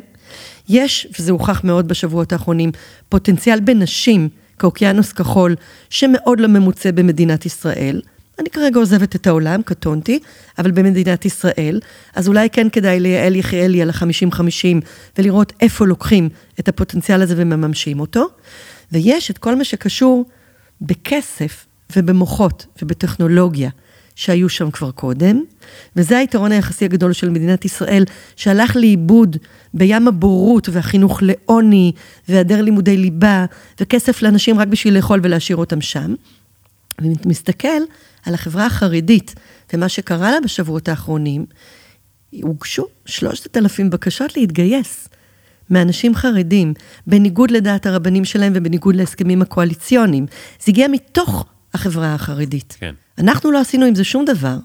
יש, וזה הוכח מאוד בשבועות האחרונים, פוטנציאל בנשים כאוקיינוס כחול, שמאוד לא ממוצא במדינת ישראל. אני כרגע עוזבת את העולם, קטונתי, אבל במדינת ישראל, אז אולי כן כדאי ליעל יחיאלי על ה-50-50 ולראות איפה לוקחים את הפוטנציאל הזה ומממשים אותו. ויש את כל מה שקשור בכסף ובמוחות ובטכנולוגיה שהיו שם כבר קודם, וזה היתרון היחסי הגדול של מדינת ישראל, שהלך לאיבוד בים הבורות והחינוך לעוני והיעדר לימודי ליבה, וכסף לאנשים רק בשביל לאכול ולהשאיר אותם שם. ומסתכל על החברה החרדית ומה שקרה לה בשבועות האחרונים, הוגשו שלושת אלפים בקשות להתגייס מאנשים חרדים, בניגוד לדעת הרבנים שלהם ובניגוד להסכמים הקואליציוניים. זה הגיע מתוך החברה החרדית. כן. אנחנו לא עשינו עם זה שום דבר.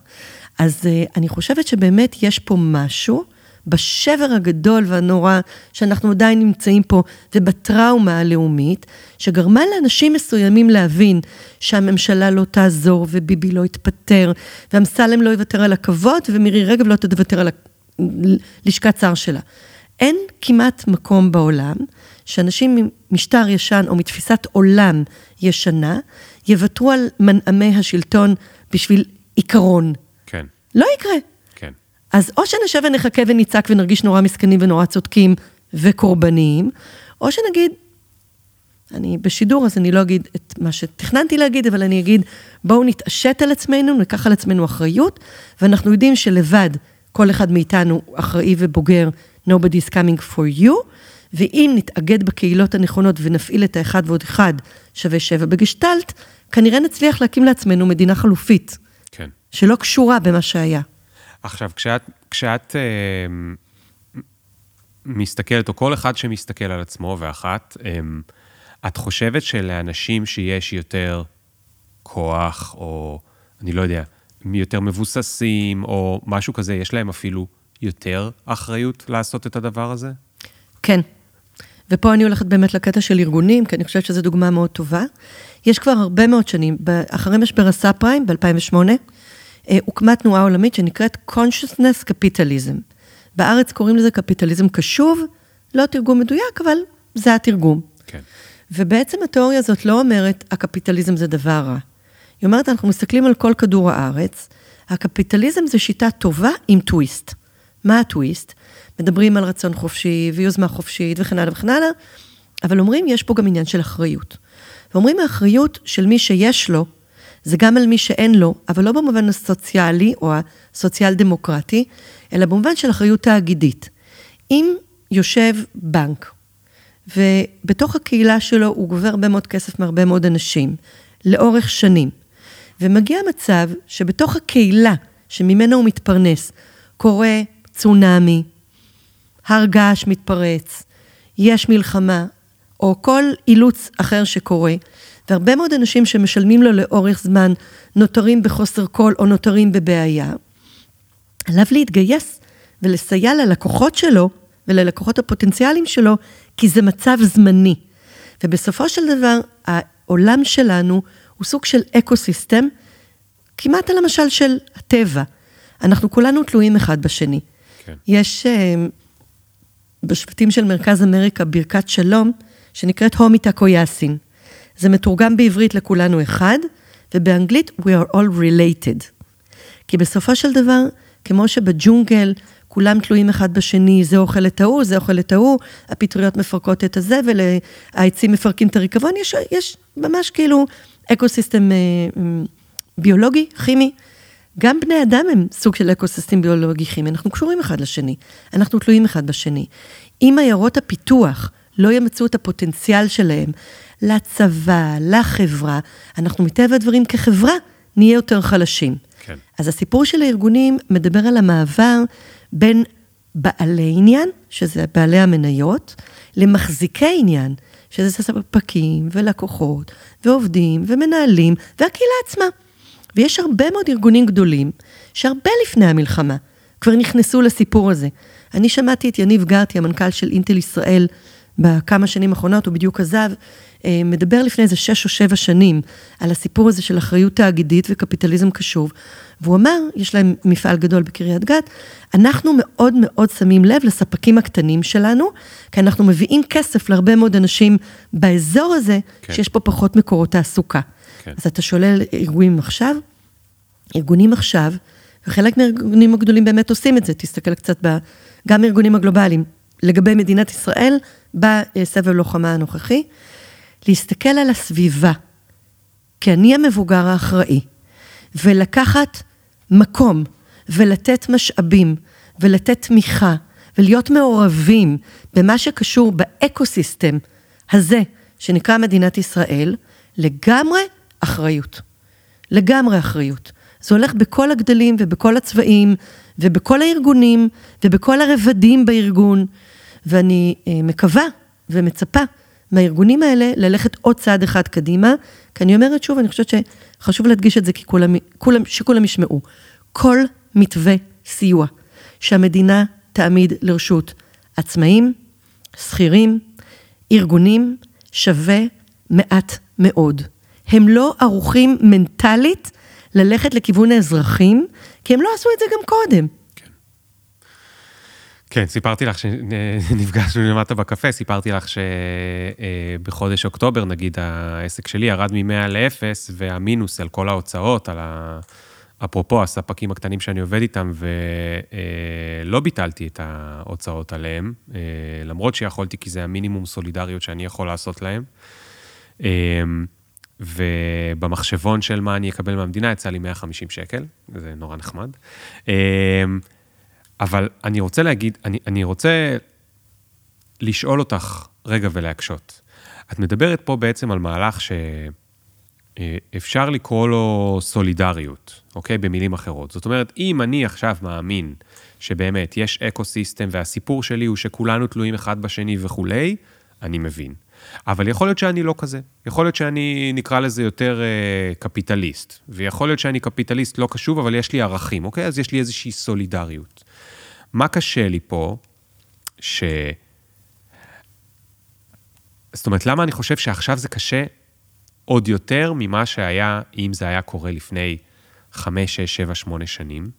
אז uh, אני חושבת שבאמת יש פה משהו בשבר הגדול והנורא שאנחנו עדיין נמצאים פה, ובטראומה הלאומית, שגרמה לאנשים מסוימים להבין שהממשלה לא תעזור, וביבי לא יתפטר, ואמסלם לא יוותר על הכבוד, ומירי רגב לא תוותר על לשכת שר שלה. אין כמעט מקום בעולם שאנשים ממשטר ישן או מתפיסת עולם ישנה, יוותרו על מנעמי השלטון בשביל עיקרון. כן. לא יקרה. אז או שנשב ונחכה ונצעק ונרגיש נורא מסכנים ונורא צודקים וקורבניים, או שנגיד, אני בשידור אז אני לא אגיד את מה שתכננתי להגיד, אבל אני אגיד, בואו נתעשת על עצמנו, ניקח על עצמנו אחריות, ואנחנו יודעים שלבד כל אחד מאיתנו אחראי ובוגר, nobody is coming for you, ואם נתאגד בקהילות הנכונות ונפעיל את האחד ועוד אחד שווה שבע בגשטלט, כנראה נצליח להקים לעצמנו מדינה חלופית. כן. שלא קשורה במה שהיה. עכשיו, כשאת, כשאת אה, מסתכלת, או כל אחד שמסתכל על עצמו ואחת, אה, את חושבת שלאנשים שיש יותר כוח, או אני לא יודע, יותר מבוססים, או משהו כזה, יש להם אפילו יותר אחריות לעשות את הדבר הזה? כן. ופה אני הולכת באמת לקטע של ארגונים, כי אני חושבת שזו דוגמה מאוד טובה. יש כבר הרבה מאוד שנים, אחרי משבר הסאב פריים ב-2008, אה, הוקמה תנועה עולמית שנקראת consciousness capitalism. בארץ קוראים לזה קפיטליזם קשוב, לא תרגום מדויק, אבל זה התרגום. כן. ובעצם התיאוריה הזאת לא אומרת, הקפיטליזם זה דבר רע. היא אומרת, אנחנו מסתכלים על כל כדור הארץ, הקפיטליזם זה שיטה טובה עם טוויסט. מה הטוויסט? מדברים על רצון חופשי ויוזמה חופשית וכן הלאה וכן הלאה, אבל אומרים, יש פה גם עניין של אחריות. ואומרים, האחריות של מי שיש לו, זה גם על מי שאין לו, אבל לא במובן הסוציאלי או הסוציאל דמוקרטי, אלא במובן של אחריות תאגידית. אם יושב בנק ובתוך הקהילה שלו הוא גובר הרבה מאוד כסף מהרבה מאוד אנשים, לאורך שנים. ומגיע מצב שבתוך הקהילה שממנה הוא מתפרנס, קורה צונאמי, הר געש מתפרץ, יש מלחמה, או כל אילוץ אחר שקורה, והרבה מאוד אנשים שמשלמים לו לאורך זמן נותרים בחוסר קול או נותרים בבעיה, עליו להתגייס ולסייע ללקוחות שלו וללקוחות הפוטנציאליים שלו, כי זה מצב זמני. ובסופו של דבר, העולם שלנו הוא סוג של אקו-סיסטם, כמעט על המשל של הטבע. אנחנו כולנו תלויים אחד בשני. כן. יש אה, בשבטים של מרכז אמריקה ברכת שלום, שנקראת Ho Mitakuye Oyasin. זה מתורגם בעברית לכולנו אחד, ובאנגלית We are all related. כי בסופו של דבר, כמו שבג'ונגל כולם תלויים אחד בשני, זה אוכל את ההוא, זה אוכל את ההוא, הפטריות מפרקות את הזה, והעצים מפרקים את הריקבון, יש, יש ממש כאילו אקו-סיסטם אה, ביולוגי, כימי. גם בני אדם הם סוג של אקו-סיסטם ביולוגי כימי, אנחנו קשורים אחד לשני, אנחנו תלויים אחד בשני. אם עיירות הפיתוח לא ימצאו את הפוטנציאל שלהם לצבא, לחברה, אנחנו מטבע הדברים כחברה נהיה יותר חלשים. כן. אז הסיפור של הארגונים מדבר על המעבר בין בעלי עניין, שזה בעלי המניות, למחזיקי עניין, שזה ספקים ולקוחות ועובדים ומנהלים והקהילה עצמה. ויש הרבה מאוד ארגונים גדולים שהרבה לפני המלחמה כבר נכנסו לסיפור הזה. אני שמעתי את יניב גרטי, המנכ"ל של אינטל ישראל, בכמה שנים האחרונות, הוא בדיוק עזב, מדבר לפני איזה שש או שבע שנים על הסיפור הזה של אחריות תאגידית וקפיטליזם קשוב, והוא אמר, יש להם מפעל גדול בקריית גת, אנחנו מאוד מאוד שמים לב לספקים הקטנים שלנו, כי אנחנו מביאים כסף להרבה מאוד אנשים באזור הזה, כן. שיש פה פחות מקורות תעסוקה. כן. אז אתה שולל ארגונים עכשיו, ארגונים עכשיו, וחלק מהארגונים הגדולים באמת עושים את זה, תסתכל קצת ב... גם הארגונים הגלובליים, לגבי מדינת ישראל, בסבב לוחמה הנוכחי, להסתכל על הסביבה, כי אני המבוגר האחראי, ולקחת מקום, ולתת משאבים, ולתת תמיכה, ולהיות מעורבים במה שקשור באקו-סיסטם הזה, שנקרא מדינת ישראל, לגמרי אחריות. לגמרי אחריות. זה הולך בכל הגדלים ובכל הצבעים, ובכל הארגונים, ובכל הרבדים בארגון, ואני אה, מקווה ומצפה מהארגונים האלה ללכת עוד צעד אחד קדימה, כי אני אומרת שוב, אני חושבת שחשוב להדגיש את זה, כי כולם, כולם, שכולם ישמעו. כל מתווה סיוע שהמדינה תעמיד לרשות עצמאים, שכירים, ארגונים, שווה מעט מאוד. הם לא ערוכים מנטלית ללכת לכיוון האזרחים, כי הם לא עשו את זה גם קודם. כן, סיפרתי לך שנפגשנו למטה בקפה, סיפרתי לך שבחודש אוקטובר, נגיד, העסק שלי ירד מ-100 ל-0, והמינוס על כל ההוצאות, על ה... אפרופו הספקים הקטנים שאני עובד איתם, ולא אה, ביטלתי את ההוצאות עליהם, אה, למרות שיכולתי, כי זה המינימום סולידריות שאני יכול לעשות להם. אה, ובמחשבון של מה אני אקבל מהמדינה יצא לי 150 שקל, זה נורא נחמד. אבל אני רוצה להגיד, אני, אני רוצה לשאול אותך רגע ולהקשות. את מדברת פה בעצם על מהלך שאפשר לקרוא לו סולידריות, אוקיי? במילים אחרות. זאת אומרת, אם אני עכשיו מאמין שבאמת יש אקו-סיסטם והסיפור שלי הוא שכולנו תלויים אחד בשני וכולי, אני מבין. אבל יכול להיות שאני לא כזה. יכול להיות שאני, נקרא לזה יותר אה, קפיטליסט. ויכול להיות שאני קפיטליסט לא קשוב, אבל יש לי ערכים, אוקיי? אז יש לי איזושהי סולידריות. מה קשה לי פה, ש... זאת אומרת, למה אני חושב שעכשיו זה קשה עוד יותר ממה שהיה, אם זה היה קורה לפני 5, 6, 7, 8 שנים?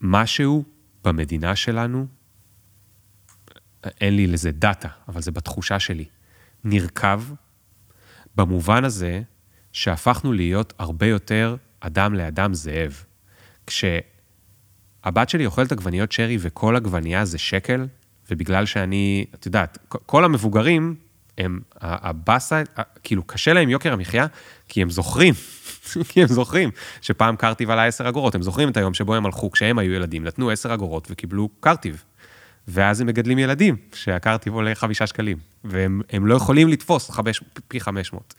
משהו במדינה שלנו, אין לי לזה דאטה, אבל זה בתחושה שלי, נרקב במובן הזה שהפכנו להיות הרבה יותר אדם לאדם זאב. כש... הבת שלי אוכלת עגבניות שרי וכל עגבנייה זה שקל, ובגלל שאני, את יודעת, כל המבוגרים, הם, הבאסה, כאילו, קשה להם יוקר המחיה, כי הם זוכרים, כי הם זוכרים שפעם קרטיב עלה 10 אגורות, הם זוכרים את היום שבו הם הלכו, כשהם היו ילדים, נתנו 10 אגורות וקיבלו קרטיב. ואז הם מגדלים ילדים, שהקרטיב עולה חמישה שקלים, והם לא יכולים לתפוס חמש, פי 500.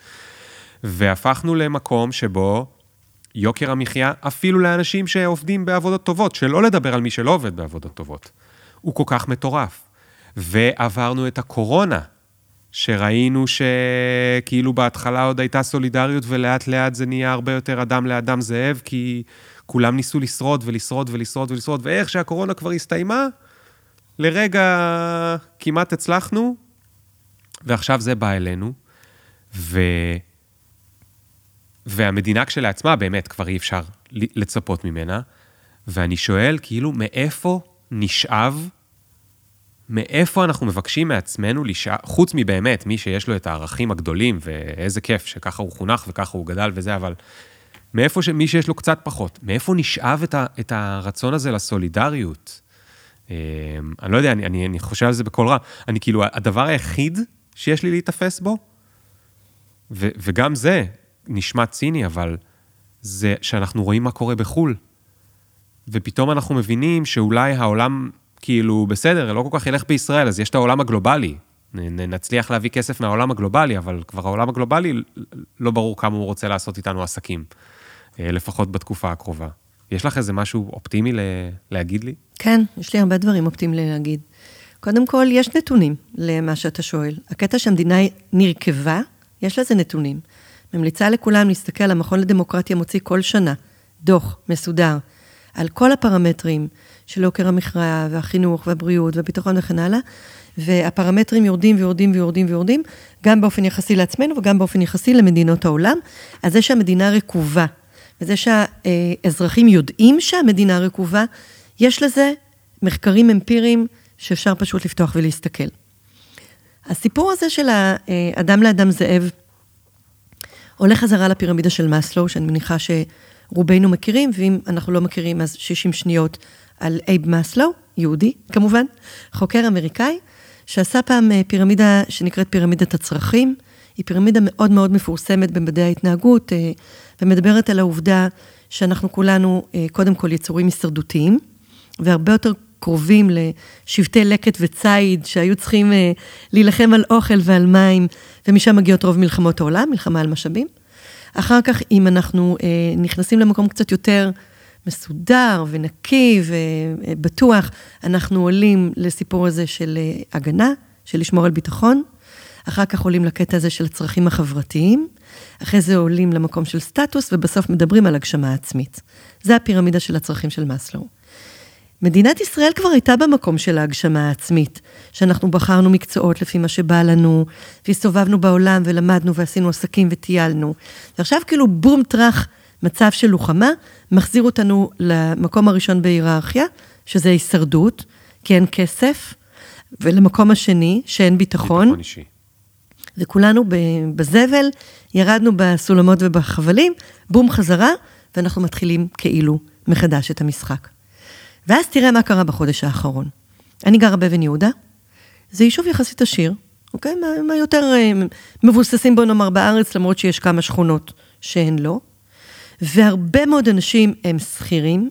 והפכנו למקום שבו יוקר המחיה, אפילו לאנשים שעובדים בעבודות טובות, שלא לדבר על מי שלא עובד בעבודות טובות, הוא כל כך מטורף. ועברנו את הקורונה, שראינו שכאילו בהתחלה עוד הייתה סולידריות ולאט לאט זה נהיה הרבה יותר אדם לאדם זאב, כי כולם ניסו לשרוד ולשרוד ולשרוד ולשרוד, ואיך שהקורונה כבר הסתיימה, לרגע כמעט הצלחנו, ועכשיו זה בא אלינו, ו... והמדינה כשלעצמה, באמת, כבר אי אפשר לצפות ממנה, ואני שואל, כאילו, מאיפה נשאב מאיפה אנחנו מבקשים מעצמנו, לשע... חוץ מבאמת מי שיש לו את הערכים הגדולים, ואיזה כיף שככה הוא חונך וככה הוא גדל וזה, אבל מאיפה ש... מי שיש לו קצת פחות, מאיפה נשאב את, ה... את הרצון הזה לסולידריות? אמ, אני לא יודע, אני, אני, אני חושב על זה בקול רע. אני כאילו, הדבר היחיד שיש לי להיתפס בו, ו... וגם זה נשמע ציני, אבל זה שאנחנו רואים מה קורה בחו"ל. ופתאום אנחנו מבינים שאולי העולם כאילו, בסדר, לא כל כך ילך בישראל, אז יש את העולם הגלובלי. נצליח להביא כסף מהעולם הגלובלי, אבל כבר העולם הגלובלי, לא ברור כמה הוא רוצה לעשות איתנו עסקים, אה, לפחות בתקופה הקרובה. יש לך איזה משהו אופטימי להגיד לי? כן, יש לי הרבה דברים אופטימיים להגיד. קודם כל, יש נתונים למה שאתה שואל. הקטע שהמדינה נרקבה, יש לזה נתונים. ממליצה לכולם להסתכל, המכון לדמוקרטיה מוציא כל שנה דוח מסודר על כל הפרמטרים של יוקר המכרעה והחינוך והבריאות והביטחון וכן הלאה, והפרמטרים יורדים ויורדים ויורדים ויורדים, גם באופן יחסי לעצמנו וגם באופן יחסי למדינות העולם. אז זה שהמדינה רקובה, וזה שהאזרחים יודעים שהמדינה רקובה, יש לזה מחקרים אמפיריים שאפשר פשוט לפתוח ולהסתכל. הסיפור הזה של האדם לאדם זאב עולה חזרה לפירמידה של מאסלו, שאני מניחה שרובנו מכירים, ואם אנחנו לא מכירים, אז 60 שניות על אייב מאסלו, יהודי כמובן, חוקר אמריקאי, שעשה פעם אה, פירמידה שנקראת פירמידת הצרכים. היא פירמידה מאוד מאוד מפורסמת במדעי ההתנהגות, אה, ומדברת על העובדה שאנחנו כולנו אה, קודם כל יצורים הישרדותיים, והרבה יותר קרובים לשבטי לקט וציד שהיו צריכים להילחם על אוכל ועל מים, ומשם מגיעות רוב מלחמות העולם, מלחמה על משאבים. אחר כך, אם אנחנו נכנסים למקום קצת יותר מסודר ונקי ובטוח, אנחנו עולים לסיפור הזה של אה, הגנה, של לשמור על ביטחון. אחר כך עולים לקטע הזה של הצרכים החברתיים, אחרי זה עולים למקום של סטטוס, ובסוף מדברים על הגשמה עצמית. זה הפירמידה של הצרכים של מאסלו. מדינת ישראל כבר הייתה במקום של ההגשמה העצמית, שאנחנו בחרנו מקצועות לפי מה שבא לנו, והסתובבנו בעולם ולמדנו ועשינו עסקים וטיילנו. ועכשיו כאילו בום טראח מצב של לוחמה מחזיר אותנו למקום הראשון בהיררכיה, שזה הישרדות, כי אין כסף, ולמקום השני, שאין ביטחון. ביטחון אישי. וכולנו בזבל, ירדנו בסולמות ובחבלים, בום חזרה, ואנחנו מתחילים כאילו מחדש את המשחק. ואז תראה מה קרה בחודש האחרון. אני גרה באבן יהודה, זה יישוב יחסית עשיר, אוקיי? מה יותר אה, מבוססים בוא נאמר בארץ, למרות שיש כמה שכונות שהן לא. והרבה מאוד אנשים הם שכירים,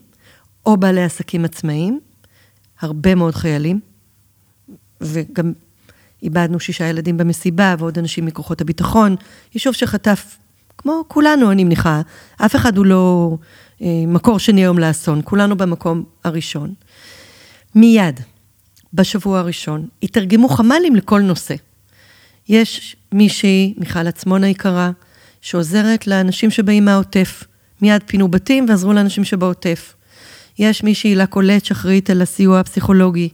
או בעלי עסקים עצמאיים, הרבה מאוד חיילים, וגם איבדנו שישה ילדים במסיבה, ועוד אנשים מכוחות הביטחון. יישוב שחטף, כמו כולנו, אני מניחה, אף אחד הוא לא מקור שני היום לאסון, כולנו במקום הראשון. מיד, בשבוע הראשון, התרגמו חמ"לים לכל נושא. יש מישהי, מיכל עצמון היקרה, שעוזרת לאנשים שבאים מהעוטף. מיד פינו בתים ועזרו לאנשים שבעוטף. יש מי שהילה קולט שאחראית על הסיוע הפסיכולוגי,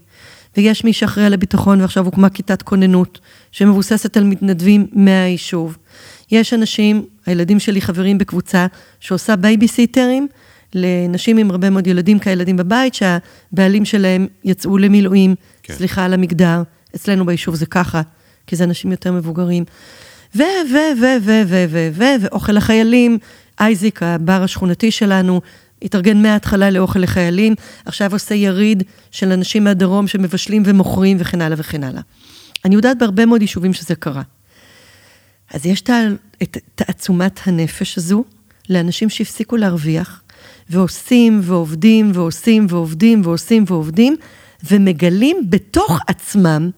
ויש מי שאחראי על הביטחון ועכשיו הוקמה כיתת כוננות, שמבוססת על מתנדבים מהיישוב. יש אנשים, הילדים שלי חברים בקבוצה שעושה בייביסיטרים לנשים עם הרבה מאוד ילדים כילדים בבית, שהבעלים שלהם יצאו למילואים, כן. סליחה על המגדר, אצלנו ביישוב זה ככה, כי זה אנשים יותר מבוגרים. ו, ו, ו, ו, ו, ו, ו, ואוכל לחיילים, אייזיק, הבר השכונתי שלנו, התארגן מההתחלה לאוכל לחיילים, עכשיו עושה יריד של אנשים מהדרום שמבשלים ומוכרים וכן הלאה וכן הלאה. אני יודעת בהרבה מאוד יישובים שזה קרה. אז יש את תעצומת הנפש הזו לאנשים שהפסיקו להרוויח, ועושים ועובדים ועושים ועובדים ועושים ועובדים, ומגלים בתוך עצמם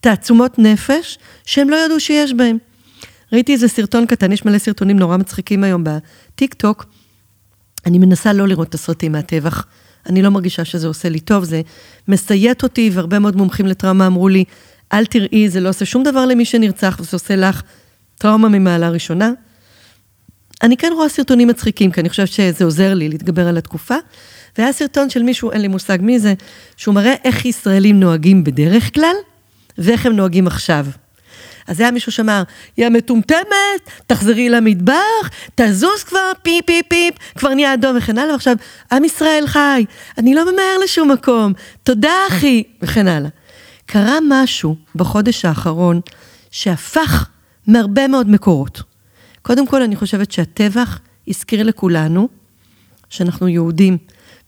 תעצומות נפש שהם לא ידעו שיש בהם. ראיתי איזה סרטון קטן, יש מלא סרטונים נורא מצחיקים היום בטיק טוק. אני מנסה לא לראות את הסרטים מהטבח. אני לא מרגישה שזה עושה לי טוב, זה מסייט אותי, והרבה מאוד מומחים לטראומה אמרו לי, אל תראי, זה לא עושה שום דבר למי שנרצח, וזה עושה לך טראומה ממעלה ראשונה. אני כן רואה סרטונים מצחיקים, כי אני חושבת שזה עוזר לי להתגבר על התקופה. והיה סרטון של מישהו, אין לי מושג מי זה, שהוא מראה איך ישראלים נוהגים בדרך כלל, ואיך הם נוהגים עכשיו. אז היה מישהו שאמר, יא מטומטמת, תחזרי למטבח, תזוז כבר, פיפ פיפ פיפ, כבר נהיה אדום וכן הלאה, ועכשיו, עם ישראל חי, אני לא ממהר לשום מקום, תודה אחי, וכן הלאה. קרה משהו בחודש האחרון שהפך מהרבה מאוד מקורות. קודם כל, אני חושבת שהטבח הזכיר לכולנו שאנחנו יהודים,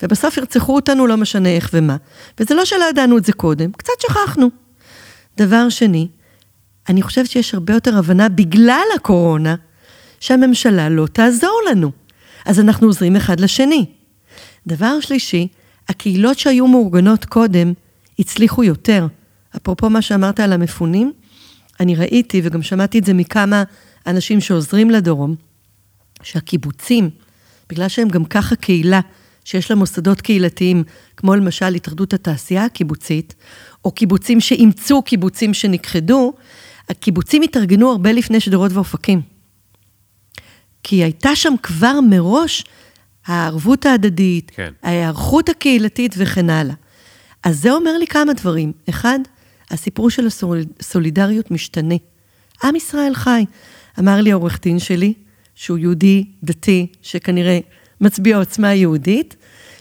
ובסוף ירצחו אותנו לא משנה איך ומה. וזה לא שלא ידענו את זה קודם, קצת שכחנו. דבר שני, אני חושבת שיש הרבה יותר הבנה בגלל הקורונה, שהממשלה לא תעזור לנו. אז אנחנו עוזרים אחד לשני. דבר שלישי, הקהילות שהיו מאורגנות קודם, הצליחו יותר. אפרופו מה שאמרת על המפונים, אני ראיתי וגם שמעתי את זה מכמה אנשים שעוזרים לדרום, שהקיבוצים, בגלל שהם גם ככה קהילה, שיש לה מוסדות קהילתיים, כמו למשל התאחדות התעשייה הקיבוצית, או קיבוצים שאימצו קיבוצים שנכחדו, הקיבוצים התארגנו הרבה לפני שדרות ואופקים. כי הייתה שם כבר מראש הערבות ההדדית, כן. ההיערכות הקהילתית וכן הלאה. אז זה אומר לי כמה דברים. אחד, הסיפור של הסולידריות משתנה. עם ישראל חי. אמר לי העורך דין שלי, שהוא יהודי דתי, שכנראה מצביע עוצמה יהודית,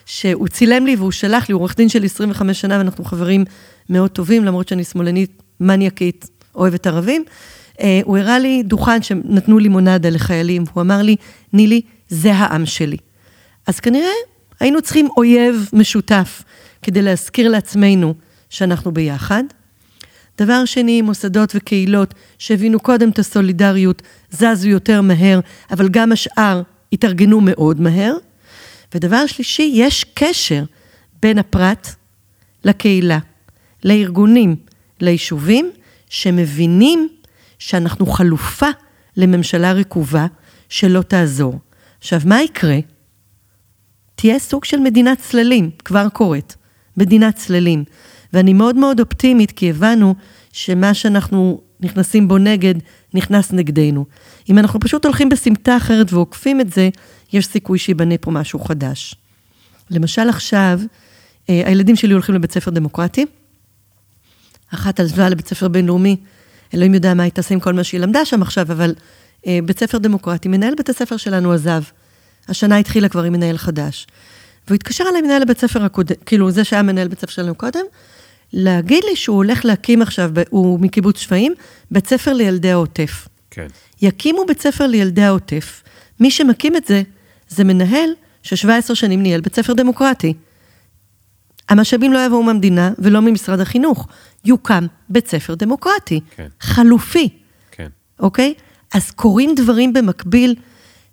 שהוא צילם לי והוא שלח לי, הוא עורך דין של 25 שנה ואנחנו חברים מאוד טובים, למרות שאני שמאלנית מניאקית, אוהבת ערבים. אה, הוא הראה לי דוכן שנתנו לימונדה לחיילים, הוא אמר לי, נילי, זה העם שלי. אז כנראה היינו צריכים אויב משותף כדי להזכיר לעצמנו שאנחנו ביחד. דבר שני, מוסדות וקהילות שהבינו קודם את הסולידריות, זזו יותר מהר, אבל גם השאר התארגנו מאוד מהר. ודבר שלישי, יש קשר בין הפרט לקהילה, לארגונים, ליישובים, שמבינים שאנחנו חלופה לממשלה רקובה שלא תעזור. עכשיו, מה יקרה? תהיה סוג של מדינת צללים, כבר קורית, מדינת צללים. ואני מאוד מאוד אופטימית, כי הבנו שמה שאנחנו נכנסים בו נגד, נכנס נגדנו. אם אנחנו פשוט הולכים בסמטה אחרת ועוקפים את זה, יש סיכוי שייבנה פה משהו חדש. למשל עכשיו, אה, הילדים שלי הולכים לבית ספר דמוקרטי, אחת עזבה לבית ספר בינלאומי, אלוהים יודע מה היא תעשה עם כל מה שהיא למדה שם עכשיו, אבל אה, בית ספר דמוקרטי, מנהל בית הספר שלנו עזב. השנה התחילה כבר עם מנהל חדש. והוא התקשר אליי מנהל הבית ספר הקודם, כאילו זה שהיה מנהל בית ספר שלנו קודם, להגיד לי שהוא הולך להקים עכשיו, הוא מקיבוץ שפיים, בית ספר לילדי העוטף. כן. יקימו בית ספר לילדי העוטף. מי שמקים את זה, זה מנהל ש-17 שנים ניהל בית ספר דמוקרטי. המשאבים לא יבואו מהמדינה ולא ממשרד החינוך. יוקם בית ספר דמוקרטי, כן. חלופי. כן. אוקיי? אז קורים דברים במקביל.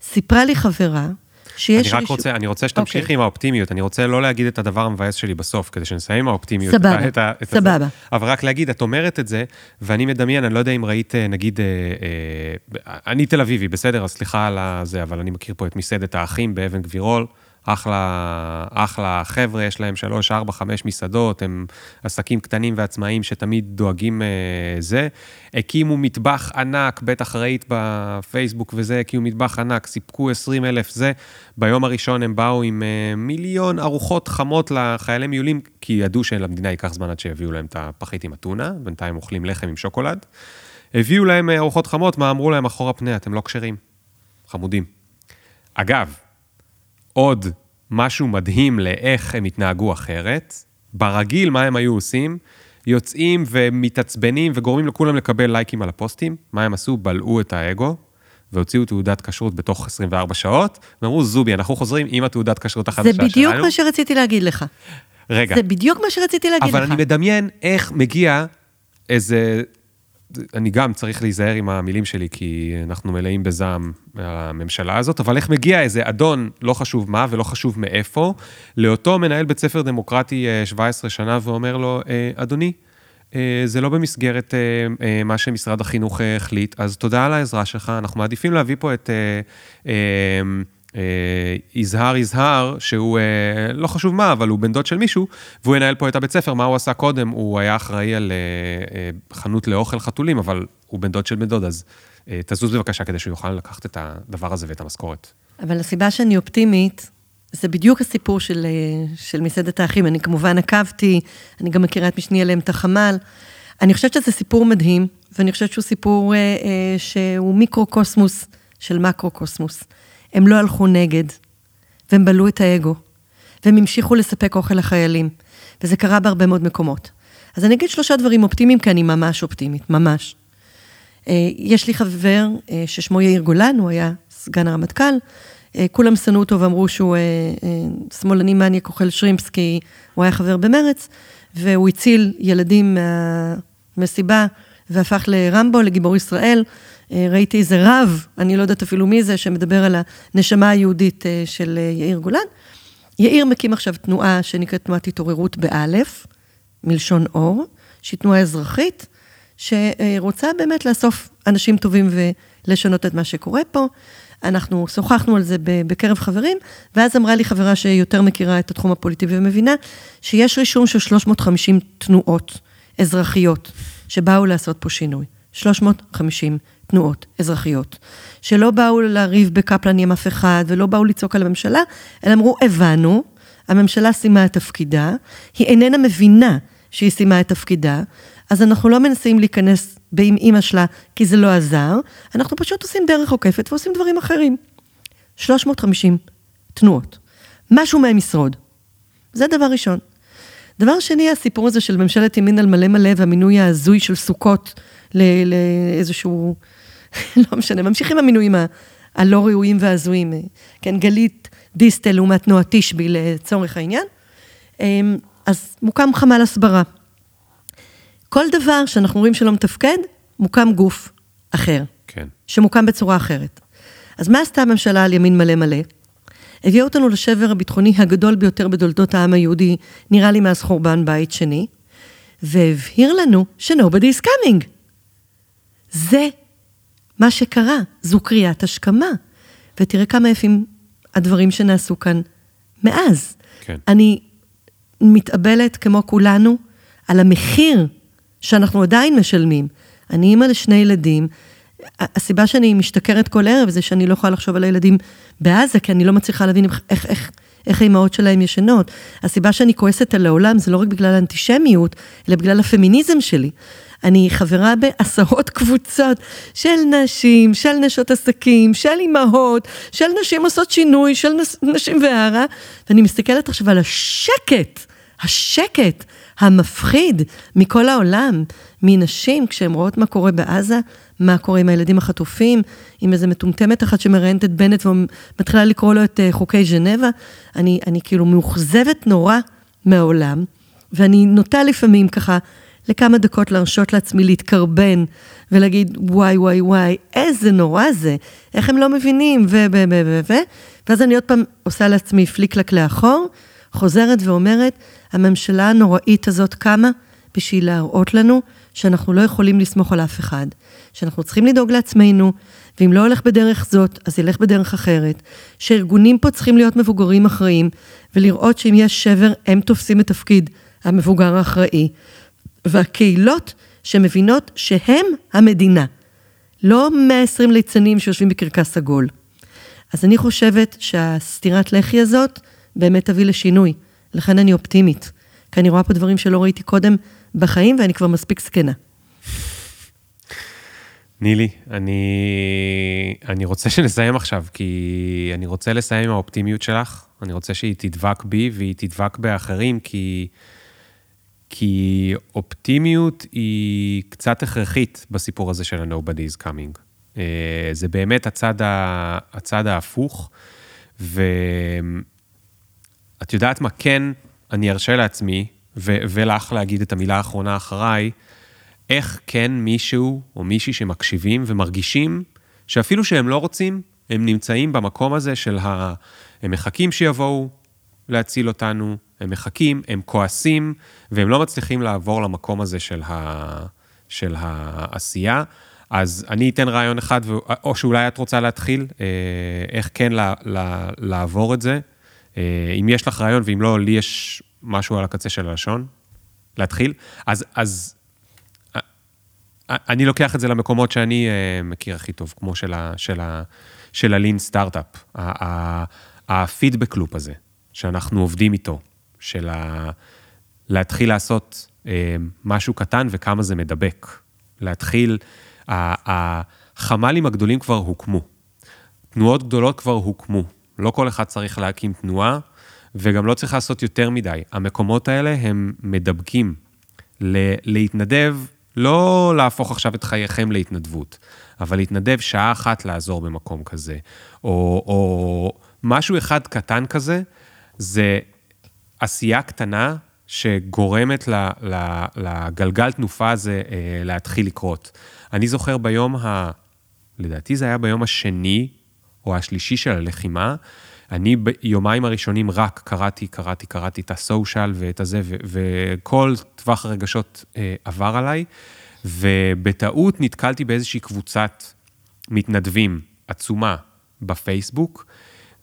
סיפרה לי חברה שיש... אני רק. רוצה, אני רוצה שתמשיכי okay. אוקיי. עם האופטימיות, אני רוצה לא להגיד את הדבר המבאס שלי בסוף, כדי שנסיים עם האופטימיות. סבבה, את את סבבה. הזה. אבל רק להגיד, את אומרת את זה, ואני מדמיין, אני לא יודע אם ראית, אה, נגיד, אה, אה, אני תל אביבי, בסדר? אז סליחה על זה, אבל אני מכיר פה את מסעדת האחים באבן גבירול. אחלה, אחלה חבר'ה, יש להם שלוש, ארבע, חמש מסעדות, הם עסקים קטנים ועצמאיים שתמיד דואגים אה, זה. הקימו מטבח ענק, בטח ראית בפייסבוק וזה, הקימו מטבח ענק, סיפקו 20 אלף זה. ביום הראשון הם באו עם אה, מיליון ארוחות חמות לחיילי מיולים, כי ידעו שלמדינה ייקח זמן עד שיביאו להם את הפחית עם אתונה, בינתיים אוכלים לחם עם שוקולד. הביאו להם אה, ארוחות חמות, מה אמרו להם אחורה פנה, אתם לא כשרים. חמודים. אגב, עוד משהו מדהים לאיך הם התנהגו אחרת. ברגיל, מה הם היו עושים? יוצאים ומתעצבנים וגורמים לכולם לקבל לייקים על הפוסטים. מה הם עשו? בלעו את האגו, והוציאו תעודת כשרות בתוך 24 שעות, ואמרו, זובי, אנחנו חוזרים עם התעודת כשרות החדשה שלנו. זה בדיוק שלנו. מה שרציתי להגיד לך. רגע. זה בדיוק מה שרציתי להגיד אבל לך. אבל אני מדמיין איך מגיע איזה אני גם צריך להיזהר עם המילים שלי, כי אנחנו מלאים בזעם הממשלה הזאת, אבל איך מגיע איזה אדון, לא חשוב מה ולא חשוב מאיפה, לאותו מנהל בית ספר דמוקרטי 17 שנה ואומר לו, אדוני, זה לא במסגרת מה שמשרד החינוך החליט, אז תודה על העזרה שלך, אנחנו מעדיפים להביא פה את... אה, יזהר יזהר, שהוא אה, לא חשוב מה, אבל הוא בן דוד של מישהו, והוא ינהל פה את הבית ספר, מה הוא עשה קודם? הוא היה אחראי על אה, חנות לאוכל חתולים, אבל הוא בן דוד של בן דוד, אז תזוז בבקשה כדי שהוא יוכל לקחת את הדבר הזה ואת המשכורת. אבל הסיבה שאני אופטימית, זה בדיוק הסיפור של, של מסעדת האחים. אני כמובן עקבתי, אני גם מכירה את משני עליהם את החמ"ל. אני חושבת שזה סיפור מדהים, ואני חושבת שהוא סיפור אה, אה, שהוא מיקרו-קוסמוס של מקרו-קוסמוס. הם לא הלכו נגד, והם בלעו את האגו, והם המשיכו לספק אוכל לחיילים, וזה קרה בהרבה מאוד מקומות. אז אני אגיד שלושה דברים אופטימיים, כי אני ממש אופטימית, ממש. אה, יש לי חבר אה, ששמו יאיר גולן, הוא היה סגן הרמטכ"ל, אה, כולם שנאו אותו ואמרו שהוא שמאלני מניאק אוכל שרימפס, כי הוא היה חבר במרץ, והוא הציל ילדים מהמסיבה והפך לרמבו, לגיבור ישראל. אה, ראיתי איזה רב, אני לא יודעת אפילו מי זה, שמדבר על הנשמה היהודית אה, של אה, יאיר גולן. יאיר מקים עכשיו תנועה שנקראת תנועת התעוררות באלף, מלשון אור, שהיא תנועה אזרחית, שרוצה באמת לאסוף אנשים טובים ולשנות את מה שקורה פה. אנחנו שוחחנו על זה בקרב חברים, ואז אמרה לי חברה שיותר מכירה את התחום הפוליטי ומבינה, שיש רישום של 350 תנועות אזרחיות שבאו לעשות פה שינוי. 350 תנועות אזרחיות, שלא באו לריב בקפלן עם אף אחד ולא באו לצעוק על הממשלה, אלא אמרו, הבנו, הממשלה סיימה את תפקידה, היא איננה מבינה שהיא סיימה את תפקידה, אז אנחנו לא מנסים להיכנס עם אימא שלה כי זה לא עזר, אנחנו פשוט עושים דרך עוקפת ועושים דברים אחרים. 350 תנועות, משהו מהם ישרוד. זה דבר ראשון. דבר שני, הסיפור הזה של ממשלת ימין על מלא מלא והמינוי ההזוי של סוכות לאיזשהו, לא משנה, ממשיכים המינויים הלא ראויים וההזויים. כן, גלית דיסטל לעומת נועה תשבי לצורך העניין. אמ, אז מוקם חמ"ל הסברה. כל דבר שאנחנו רואים שלא מתפקד, מוקם גוף אחר. כן. שמוקם בצורה אחרת. אז מה עשתה הממשלה על ימין מלא מלא? הביאה אותנו לשבר הביטחוני הגדול ביותר בתולדות העם היהודי, נראה לי מאז חורבן בית שני, והבהיר לנו ש-nobody is coming. זה מה שקרה, זו קריאת השכמה. ותראה כמה יפים הדברים שנעשו כאן מאז. כן. אני מתאבלת, כמו כולנו, על המחיר שאנחנו עדיין משלמים. אני אימא לשני ילדים, הסיבה שאני משתכרת כל ערב זה שאני לא יכולה לחשוב על הילדים בעזה, כי אני לא מצליחה להבין איך, איך, איך האימהות שלהם ישנות. הסיבה שאני כועסת על העולם זה לא רק בגלל האנטישמיות, אלא בגלל הפמיניזם שלי. אני חברה בעשרות קבוצות של נשים, של נשות עסקים, של אימהות, של נשים עושות שינוי, של נשים והערה, ואני מסתכלת עכשיו על השקט, השקט המפחיד מכל העולם, מנשים, כשהן רואות מה קורה בעזה, מה קורה עם הילדים החטופים, עם איזה מטומטמת אחת שמראיינת את בנט ומתחילה לקרוא לו את אה, חוקי ז'נבה. אני, אני כאילו מאוכזבת נורא מהעולם, ואני נוטה לפעמים ככה לכמה דקות להרשות לעצמי להתקרבן ולהגיד, וואי, וואי, וואי, איזה נורא זה, איך הם לא מבינים, ו... ו... ו... ו... ו... ואז אני עוד פעם עושה לעצמי פליקלק לאחור, חוזרת ואומרת, הממשלה הנוראית הזאת קמה בשביל להראות לנו שאנחנו לא יכולים לסמוך על אף אחד, שאנחנו צריכים לדאוג לעצמנו, ואם לא הולך בדרך זאת, אז ילך בדרך אחרת, שארגונים פה צריכים להיות מבוגרים אחראים, ולראות שאם יש שבר, הם תופסים את תפקיד המבוגר האחראי, והקהילות שמבינות שהם המדינה, לא 120 ליצנים שיושבים בקרקס עגול. אז אני חושבת שהסטירת לחי הזאת באמת תביא לשינוי, לכן אני אופטימית, כי אני רואה פה דברים שלא ראיתי קודם בחיים ואני כבר מספיק זקנה. נילי, אני, אני רוצה שנסיים עכשיו, כי אני רוצה לסיים עם האופטימיות שלך. אני רוצה שהיא תדבק בי והיא תדבק באחרים, כי, כי אופטימיות היא קצת הכרחית בסיפור הזה של ה-Nobody is coming. אה, זה באמת הצד, ה, הצד ההפוך, ואת יודעת מה כן אני ארשה לעצמי, ו- ולך להגיד את המילה האחרונה אחריי, איך כן מישהו או מישהי שמקשיבים ומרגישים שאפילו שהם לא רוצים, הם נמצאים במקום הזה של ה... הם מחכים שיבואו להציל אותנו, הם מחכים, הם כועסים, והם לא מצליחים לעבור למקום הזה של, ה... של העשייה. אז אני אתן רעיון אחד, או שאולי את רוצה להתחיל, אה, איך כן לה, לה, לעבור את זה. אה, אם יש לך רעיון, ואם לא, לי יש משהו על הקצה של הלשון, להתחיל. אז, אז אה, אני לוקח את זה למקומות שאני מכיר הכי טוב, כמו של, ה, של, ה, של הלין סטארט-אפ. הפידבק לופ הזה, שאנחנו עובדים איתו, של ה... להתחיל לעשות משהו קטן וכמה זה מדבק. להתחיל... החמ"לים הגדולים כבר הוקמו. תנועות גדולות כבר הוקמו. לא כל אחד צריך להקים תנועה, וגם לא צריך לעשות יותר מדי. המקומות האלה הם מדבקים. להתנדב, לא להפוך עכשיו את חייכם להתנדבות, אבל להתנדב שעה אחת לעזור במקום כזה, או, או משהו אחד קטן כזה, זה עשייה קטנה שגורמת לגלגל תנופה הזה אה, להתחיל לקרות. אני זוכר ביום ה... לדעתי זה היה ביום השני או השלישי של הלחימה, אני ביומיים הראשונים רק קראתי, קראתי, קראתי את הסושיאל ואת הזה, וכל טווח הרגשות אה, עבר עליי, ובטעות נתקלתי באיזושהי קבוצת מתנדבים עצומה בפייסבוק,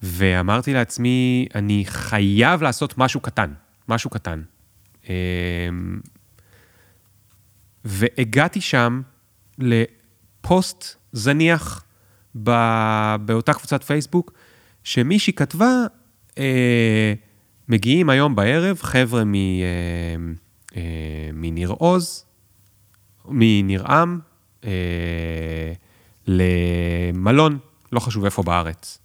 ואמרתי לעצמי, אני חייב לעשות משהו קטן, משהו קטן. אה, והגעתי שם לפוסט זניח באותה קבוצת פייסבוק, שמישהי כתבה, אה, מגיעים היום בערב חבר'ה אה, אה, מניר עוז, מניר עם, למלון, לא חשוב איפה בארץ.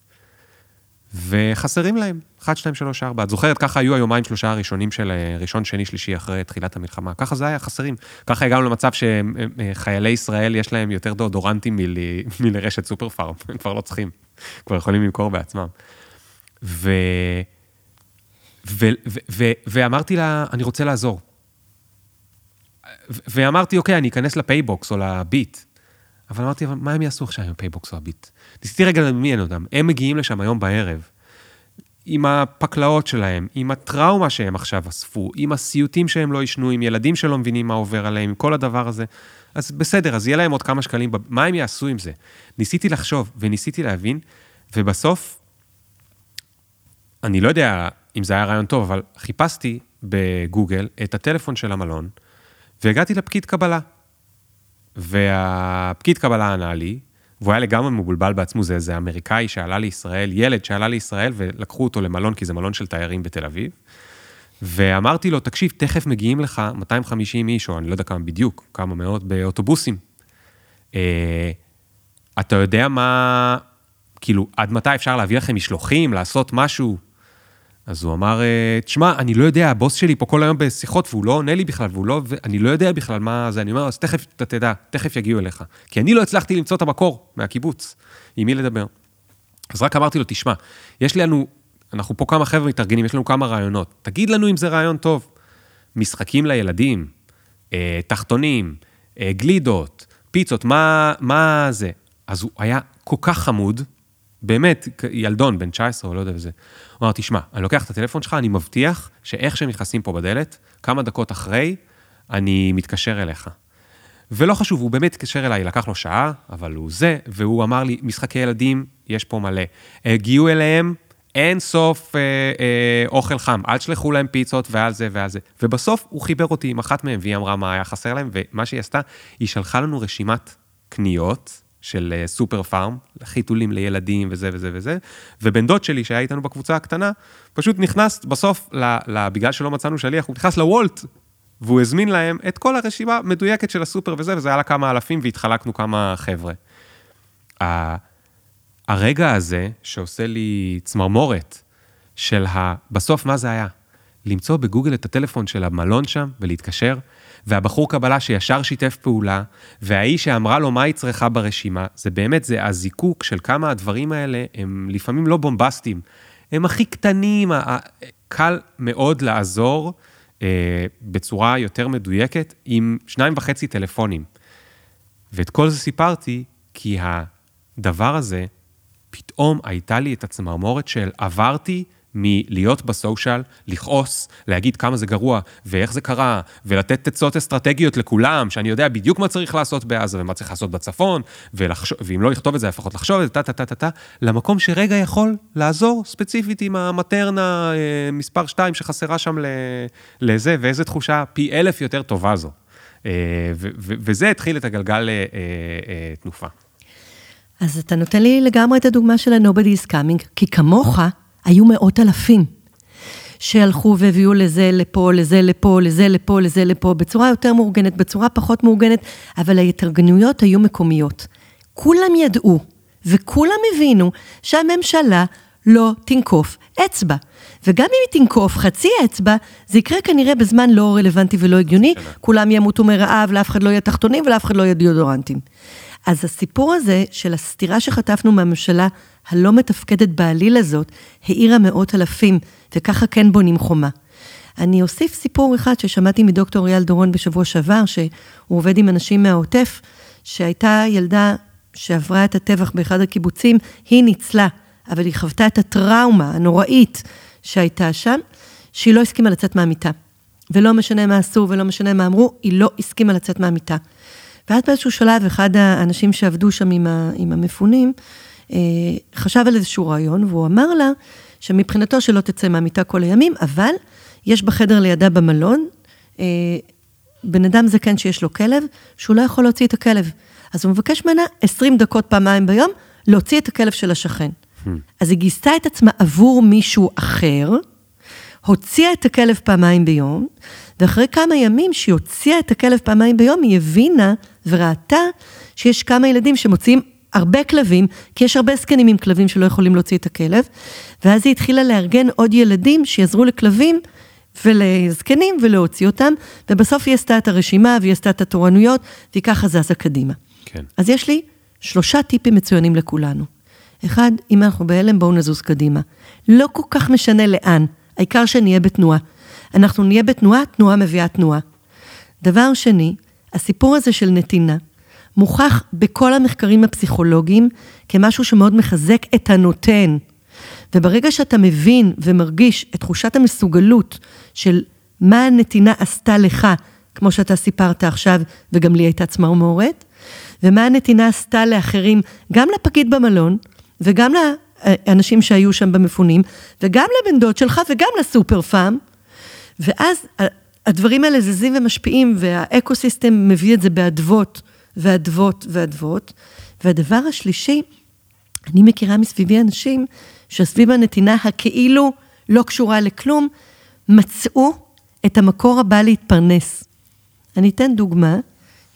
וחסרים להם, 1, 2, 3, 4. את זוכרת, ככה היו היומיים שלושה הראשונים של אה, ראשון, שני, שלישי אחרי תחילת המלחמה. ככה זה היה, חסרים. ככה הגענו למצב שחיילי ישראל, יש להם יותר דאודורנטים מל... מלרשת סופר פארם, הם כבר לא צריכים, כבר יכולים למכור בעצמם. ו... ו... ו... ו... ואמרתי לה, אני רוצה לעזור. ואמרתי, אוקיי, אני אכנס לפייבוקס או לביט. אבל אמרתי, אבל מה הם יעשו עכשיו עם הפייבוקס או הביט? ניסיתי רגע לדמיין אותם. הם מגיעים לשם היום בערב, עם הפקלאות שלהם, עם הטראומה שהם עכשיו אספו, עם הסיוטים שהם לא ישנו, עם ילדים שלא מבינים מה עובר עליהם, עם כל הדבר הזה. אז בסדר, אז יהיה להם עוד כמה שקלים, מה הם יעשו עם זה? ניסיתי לחשוב וניסיתי להבין, ובסוף, אני לא יודע אם זה היה רעיון טוב, אבל חיפשתי בגוגל את הטלפון של המלון, והגעתי לפקיד קבלה. והפקיד קבלה ענה לי, והוא היה לגמרי מבולבל בעצמו, זה איזה אמריקאי שעלה לישראל, ילד שעלה לישראל, ולקחו אותו למלון, כי זה מלון של תיירים בתל אביב. ואמרתי לו, תקשיב, תכף מגיעים לך 250 איש, או אני לא יודע כמה בדיוק, כמה מאות, באוטובוסים. אה, אתה יודע מה, כאילו, עד מתי אפשר להביא לכם משלוחים, לעשות משהו? אז הוא אמר, אה, תשמע, אני לא יודע, הבוס שלי פה כל היום בשיחות, והוא לא עונה לי בכלל, והוא לא, ואני לא יודע בכלל מה זה. אני אומר, אז תכף, אתה תדע, תכף יגיעו אליך. כי אני לא הצלחתי למצוא את המקור מהקיבוץ, עם מי לדבר. אז רק אמרתי לו, תשמע, יש לנו, אנחנו פה כמה חבר'ה מתארגנים, יש לנו כמה רעיונות. תגיד לנו אם זה רעיון טוב. משחקים לילדים, אה, תחתונים, אה, גלידות, פיצות, מה, מה זה? אז הוא היה כל כך חמוד, באמת, ילדון, בן 19 או לא יודע וזה. הוא אמר, תשמע, אני לוקח את הטלפון שלך, אני מבטיח שאיך שהם נכנסים פה בדלת, כמה דקות אחרי, אני מתקשר אליך. ולא חשוב, הוא באמת התקשר אליי, לקח לו שעה, אבל הוא זה, והוא אמר לי, משחקי ילדים, יש פה מלא. הגיעו אליהם אין סוף אה, אה, אוכל חם, אל תשלחו להם פיצות ועל זה ועל זה. ובסוף הוא חיבר אותי עם אחת מהם, והיא אמרה מה היה חסר להם, ומה שהיא עשתה, היא שלחה לנו רשימת קניות, של אה, סופר פארם, חיתולים לילדים וזה וזה וזה, ובן דוד שלי שהיה איתנו בקבוצה הקטנה, פשוט נכנס בסוף, בגלל שלא מצאנו שליח, הוא נכנס לוולט, והוא הזמין להם את כל הרשימה המדויקת של הסופר וזה, וזה היה לה כמה אלפים והתחלקנו כמה חבר'ה. הרגע הזה שעושה לי צמרמורת של ה... בסוף מה זה היה? למצוא בגוגל את הטלפון של המלון שם ולהתקשר, והבחור קבלה שישר שיתף פעולה, והאיש שאמרה לו מה היא צריכה ברשימה, זה באמת, זה הזיקוק של כמה הדברים האלה הם לפעמים לא בומבסטיים, הם הכי קטנים, קל מאוד לעזור, אה, בצורה יותר מדויקת עם שניים וחצי טלפונים. ואת כל זה סיפרתי כי הדבר הזה, פתאום הייתה לי את הצמרמורת של עברתי מלהיות בסושיאל, לכעוס, להגיד כמה זה גרוע, ואיך זה קרה, ולתת עצות אסטרטגיות לכולם, שאני יודע בדיוק מה צריך לעשות בעזה ומה צריך לעשות בצפון, ולחשוב, ואם לא לכתוב את זה, לפחות לחשוב את זה, טה-טה-טה-טה, למקום שרגע יכול לעזור ספציפית עם המטרנה אה, מספר 2 שחסרה שם לזה, ואיזה תחושה פי אלף יותר טובה זו. אה, וזה התחיל את הגלגל אה, תנופה. אז אתה נותן לי לגמרי את הדוגמה של ה-Nobody is coming, כי כמוך, היו מאות אלפים שהלכו והביאו לזה לפה, לזה לפה, לזה לפה, לזה לפה, בצורה יותר מאורגנת, בצורה פחות מאורגנת, אבל ההתארגנויות היו מקומיות. כולם ידעו וכולם הבינו שהממשלה לא תנקוף אצבע. וגם אם היא תנקוף חצי אצבע, זה יקרה כנראה בזמן לא רלוונטי ולא הגיוני, כולם ימותו מרעב, לאף אחד לא יהיה תחתונים ולאף אחד לא יהיה דיודורנטים. אז הסיפור הזה של הסתירה שחטפנו מהממשלה הלא מתפקדת בעליל הזאת, העירה מאות אלפים, וככה כן בונים חומה. אני אוסיף סיפור אחד ששמעתי מדוקטור אייל דורון בשבוע שעבר, שהוא עובד עם אנשים מהעוטף, שהייתה ילדה שעברה את הטבח באחד הקיבוצים, היא ניצלה, אבל היא חוותה את הטראומה הנוראית שהייתה שם, שהיא לא הסכימה לצאת מהמיטה. ולא משנה מה עשו ולא משנה מה אמרו, היא לא הסכימה לצאת מהמיטה. ואז באיזשהו שלב, אחד האנשים שעבדו שם עם, עם המפונים, חשב על איזשהו רעיון, והוא אמר לה שמבחינתו שלא תצא מהמיטה כל הימים, אבל יש בחדר לידה במלון, אה, בן אדם זקן שיש לו כלב, שהוא לא יכול להוציא את הכלב. אז הוא מבקש ממנה 20 דקות פעמיים ביום, להוציא את הכלב של השכן. Hmm. אז היא גייסה את עצמה עבור מישהו אחר, הוציאה את הכלב פעמיים ביום, ואחרי כמה ימים שהיא הוציאה את הכלב פעמיים ביום, היא הבינה וראתה שיש כמה ילדים שמוציאים הרבה כלבים, כי יש הרבה זקנים עם כלבים שלא יכולים להוציא את הכלב, ואז היא התחילה לארגן עוד ילדים שיעזרו לכלבים ולזקנים ולהוציא אותם, ובסוף היא עשתה את הרשימה והיא עשתה את התורנויות, והיא ככה זזה קדימה. כן. אז יש לי שלושה טיפים מצוינים לכולנו. אחד, אם אנחנו בהלם, בואו נזוז קדימה. לא כל כך משנה לאן, העיקר שנהיה בתנועה. אנחנו נהיה בתנועה, תנועה מביאה תנועה. דבר שני, הסיפור הזה של נתינה, מוכח בכל המחקרים הפסיכולוגיים כמשהו שמאוד מחזק את הנותן. וברגע שאתה מבין ומרגיש את תחושת המסוגלות של מה הנתינה עשתה לך, כמו שאתה סיפרת עכשיו, וגם לי הייתה צמרמורת, ומה הנתינה עשתה לאחרים, גם לפקיד במלון, וגם לאנשים שהיו שם במפונים, וגם לבן דוד שלך, וגם לסופר פארם, ואז הדברים האלה זזים ומשפיעים, והאקו-סיסטם מביא את זה באדוות. ואדוות ואדוות. והדבר השלישי, אני מכירה מסביבי אנשים שסביב הנתינה הכאילו לא קשורה לכלום, מצאו את המקור הבא להתפרנס. אני אתן דוגמה,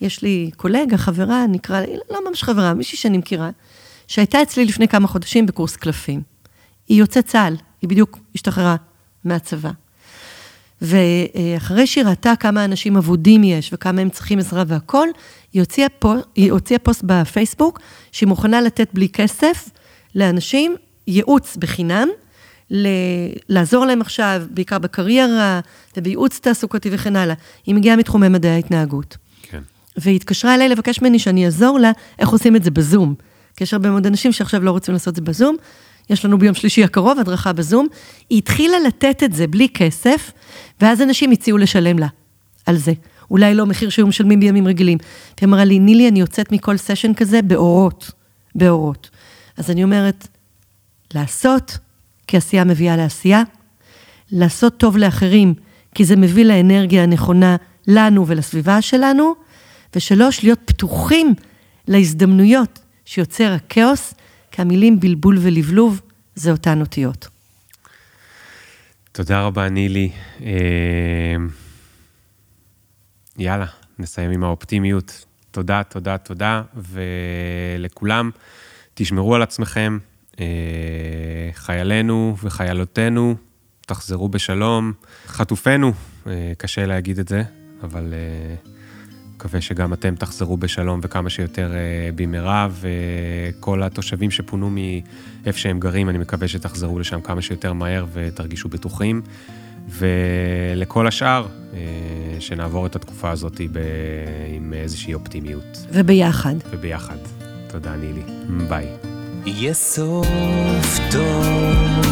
יש לי קולגה, חברה, נקרא, לא ממש חברה, מישהי שאני מכירה, שהייתה אצלי לפני כמה חודשים בקורס קלפים. היא יוצאת צה"ל, היא בדיוק השתחררה מהצבא. ואחרי שהיא ראתה כמה אנשים אבודים יש וכמה הם צריכים עזרה והכול, היא הוציאה, פו, היא הוציאה פוסט בפייסבוק שהיא מוכנה לתת בלי כסף לאנשים ייעוץ בחינם, ל- לעזור להם עכשיו, בעיקר בקריירה ובייעוץ תעסוקתי וכן הלאה. היא מגיעה מתחומי מדעי ההתנהגות. כן. והיא התקשרה אליי לבקש ממני שאני אעזור לה איך עושים את זה בזום. כי יש הרבה מאוד אנשים שעכשיו לא רוצים לעשות את זה בזום. יש לנו ביום שלישי הקרוב הדרכה בזום. היא התחילה לתת את זה בלי כסף, ואז אנשים הציעו לשלם לה על זה. אולי לא מחיר שהיו משלמים בימים רגילים. היא אמרה לי, נילי, אני יוצאת מכל סשן כזה באורות, באורות. אז אני אומרת, לעשות, כי עשייה מביאה לעשייה, לעשות טוב לאחרים, כי זה מביא לאנרגיה הנכונה לנו ולסביבה שלנו, ושלוש, להיות פתוחים להזדמנויות שיוצר הכאוס, כי המילים בלבול ולבלוב זה אותן אותיות. תודה רבה, נילי. אה, יאללה, נסיים עם האופטימיות. תודה, תודה, תודה, ולכולם, תשמרו על עצמכם, אה, חיילינו וחיילותינו, תחזרו בשלום. חטופינו, אה, קשה להגיד את זה, אבל מקווה שגם אתם תחזרו בשלום וכמה שיותר במהרה, וכל התושבים שפונו מאיפה שהם גרים, אני מקווה שתחזרו לשם כמה שיותר מהר ותרגישו בטוחים. ולכל השאר, אה, שנעבור את התקופה הזאת ב... עם איזושהי אופטימיות. וביחד. וביחד. תודה, נילי. ביי. יהיה סוף טוב.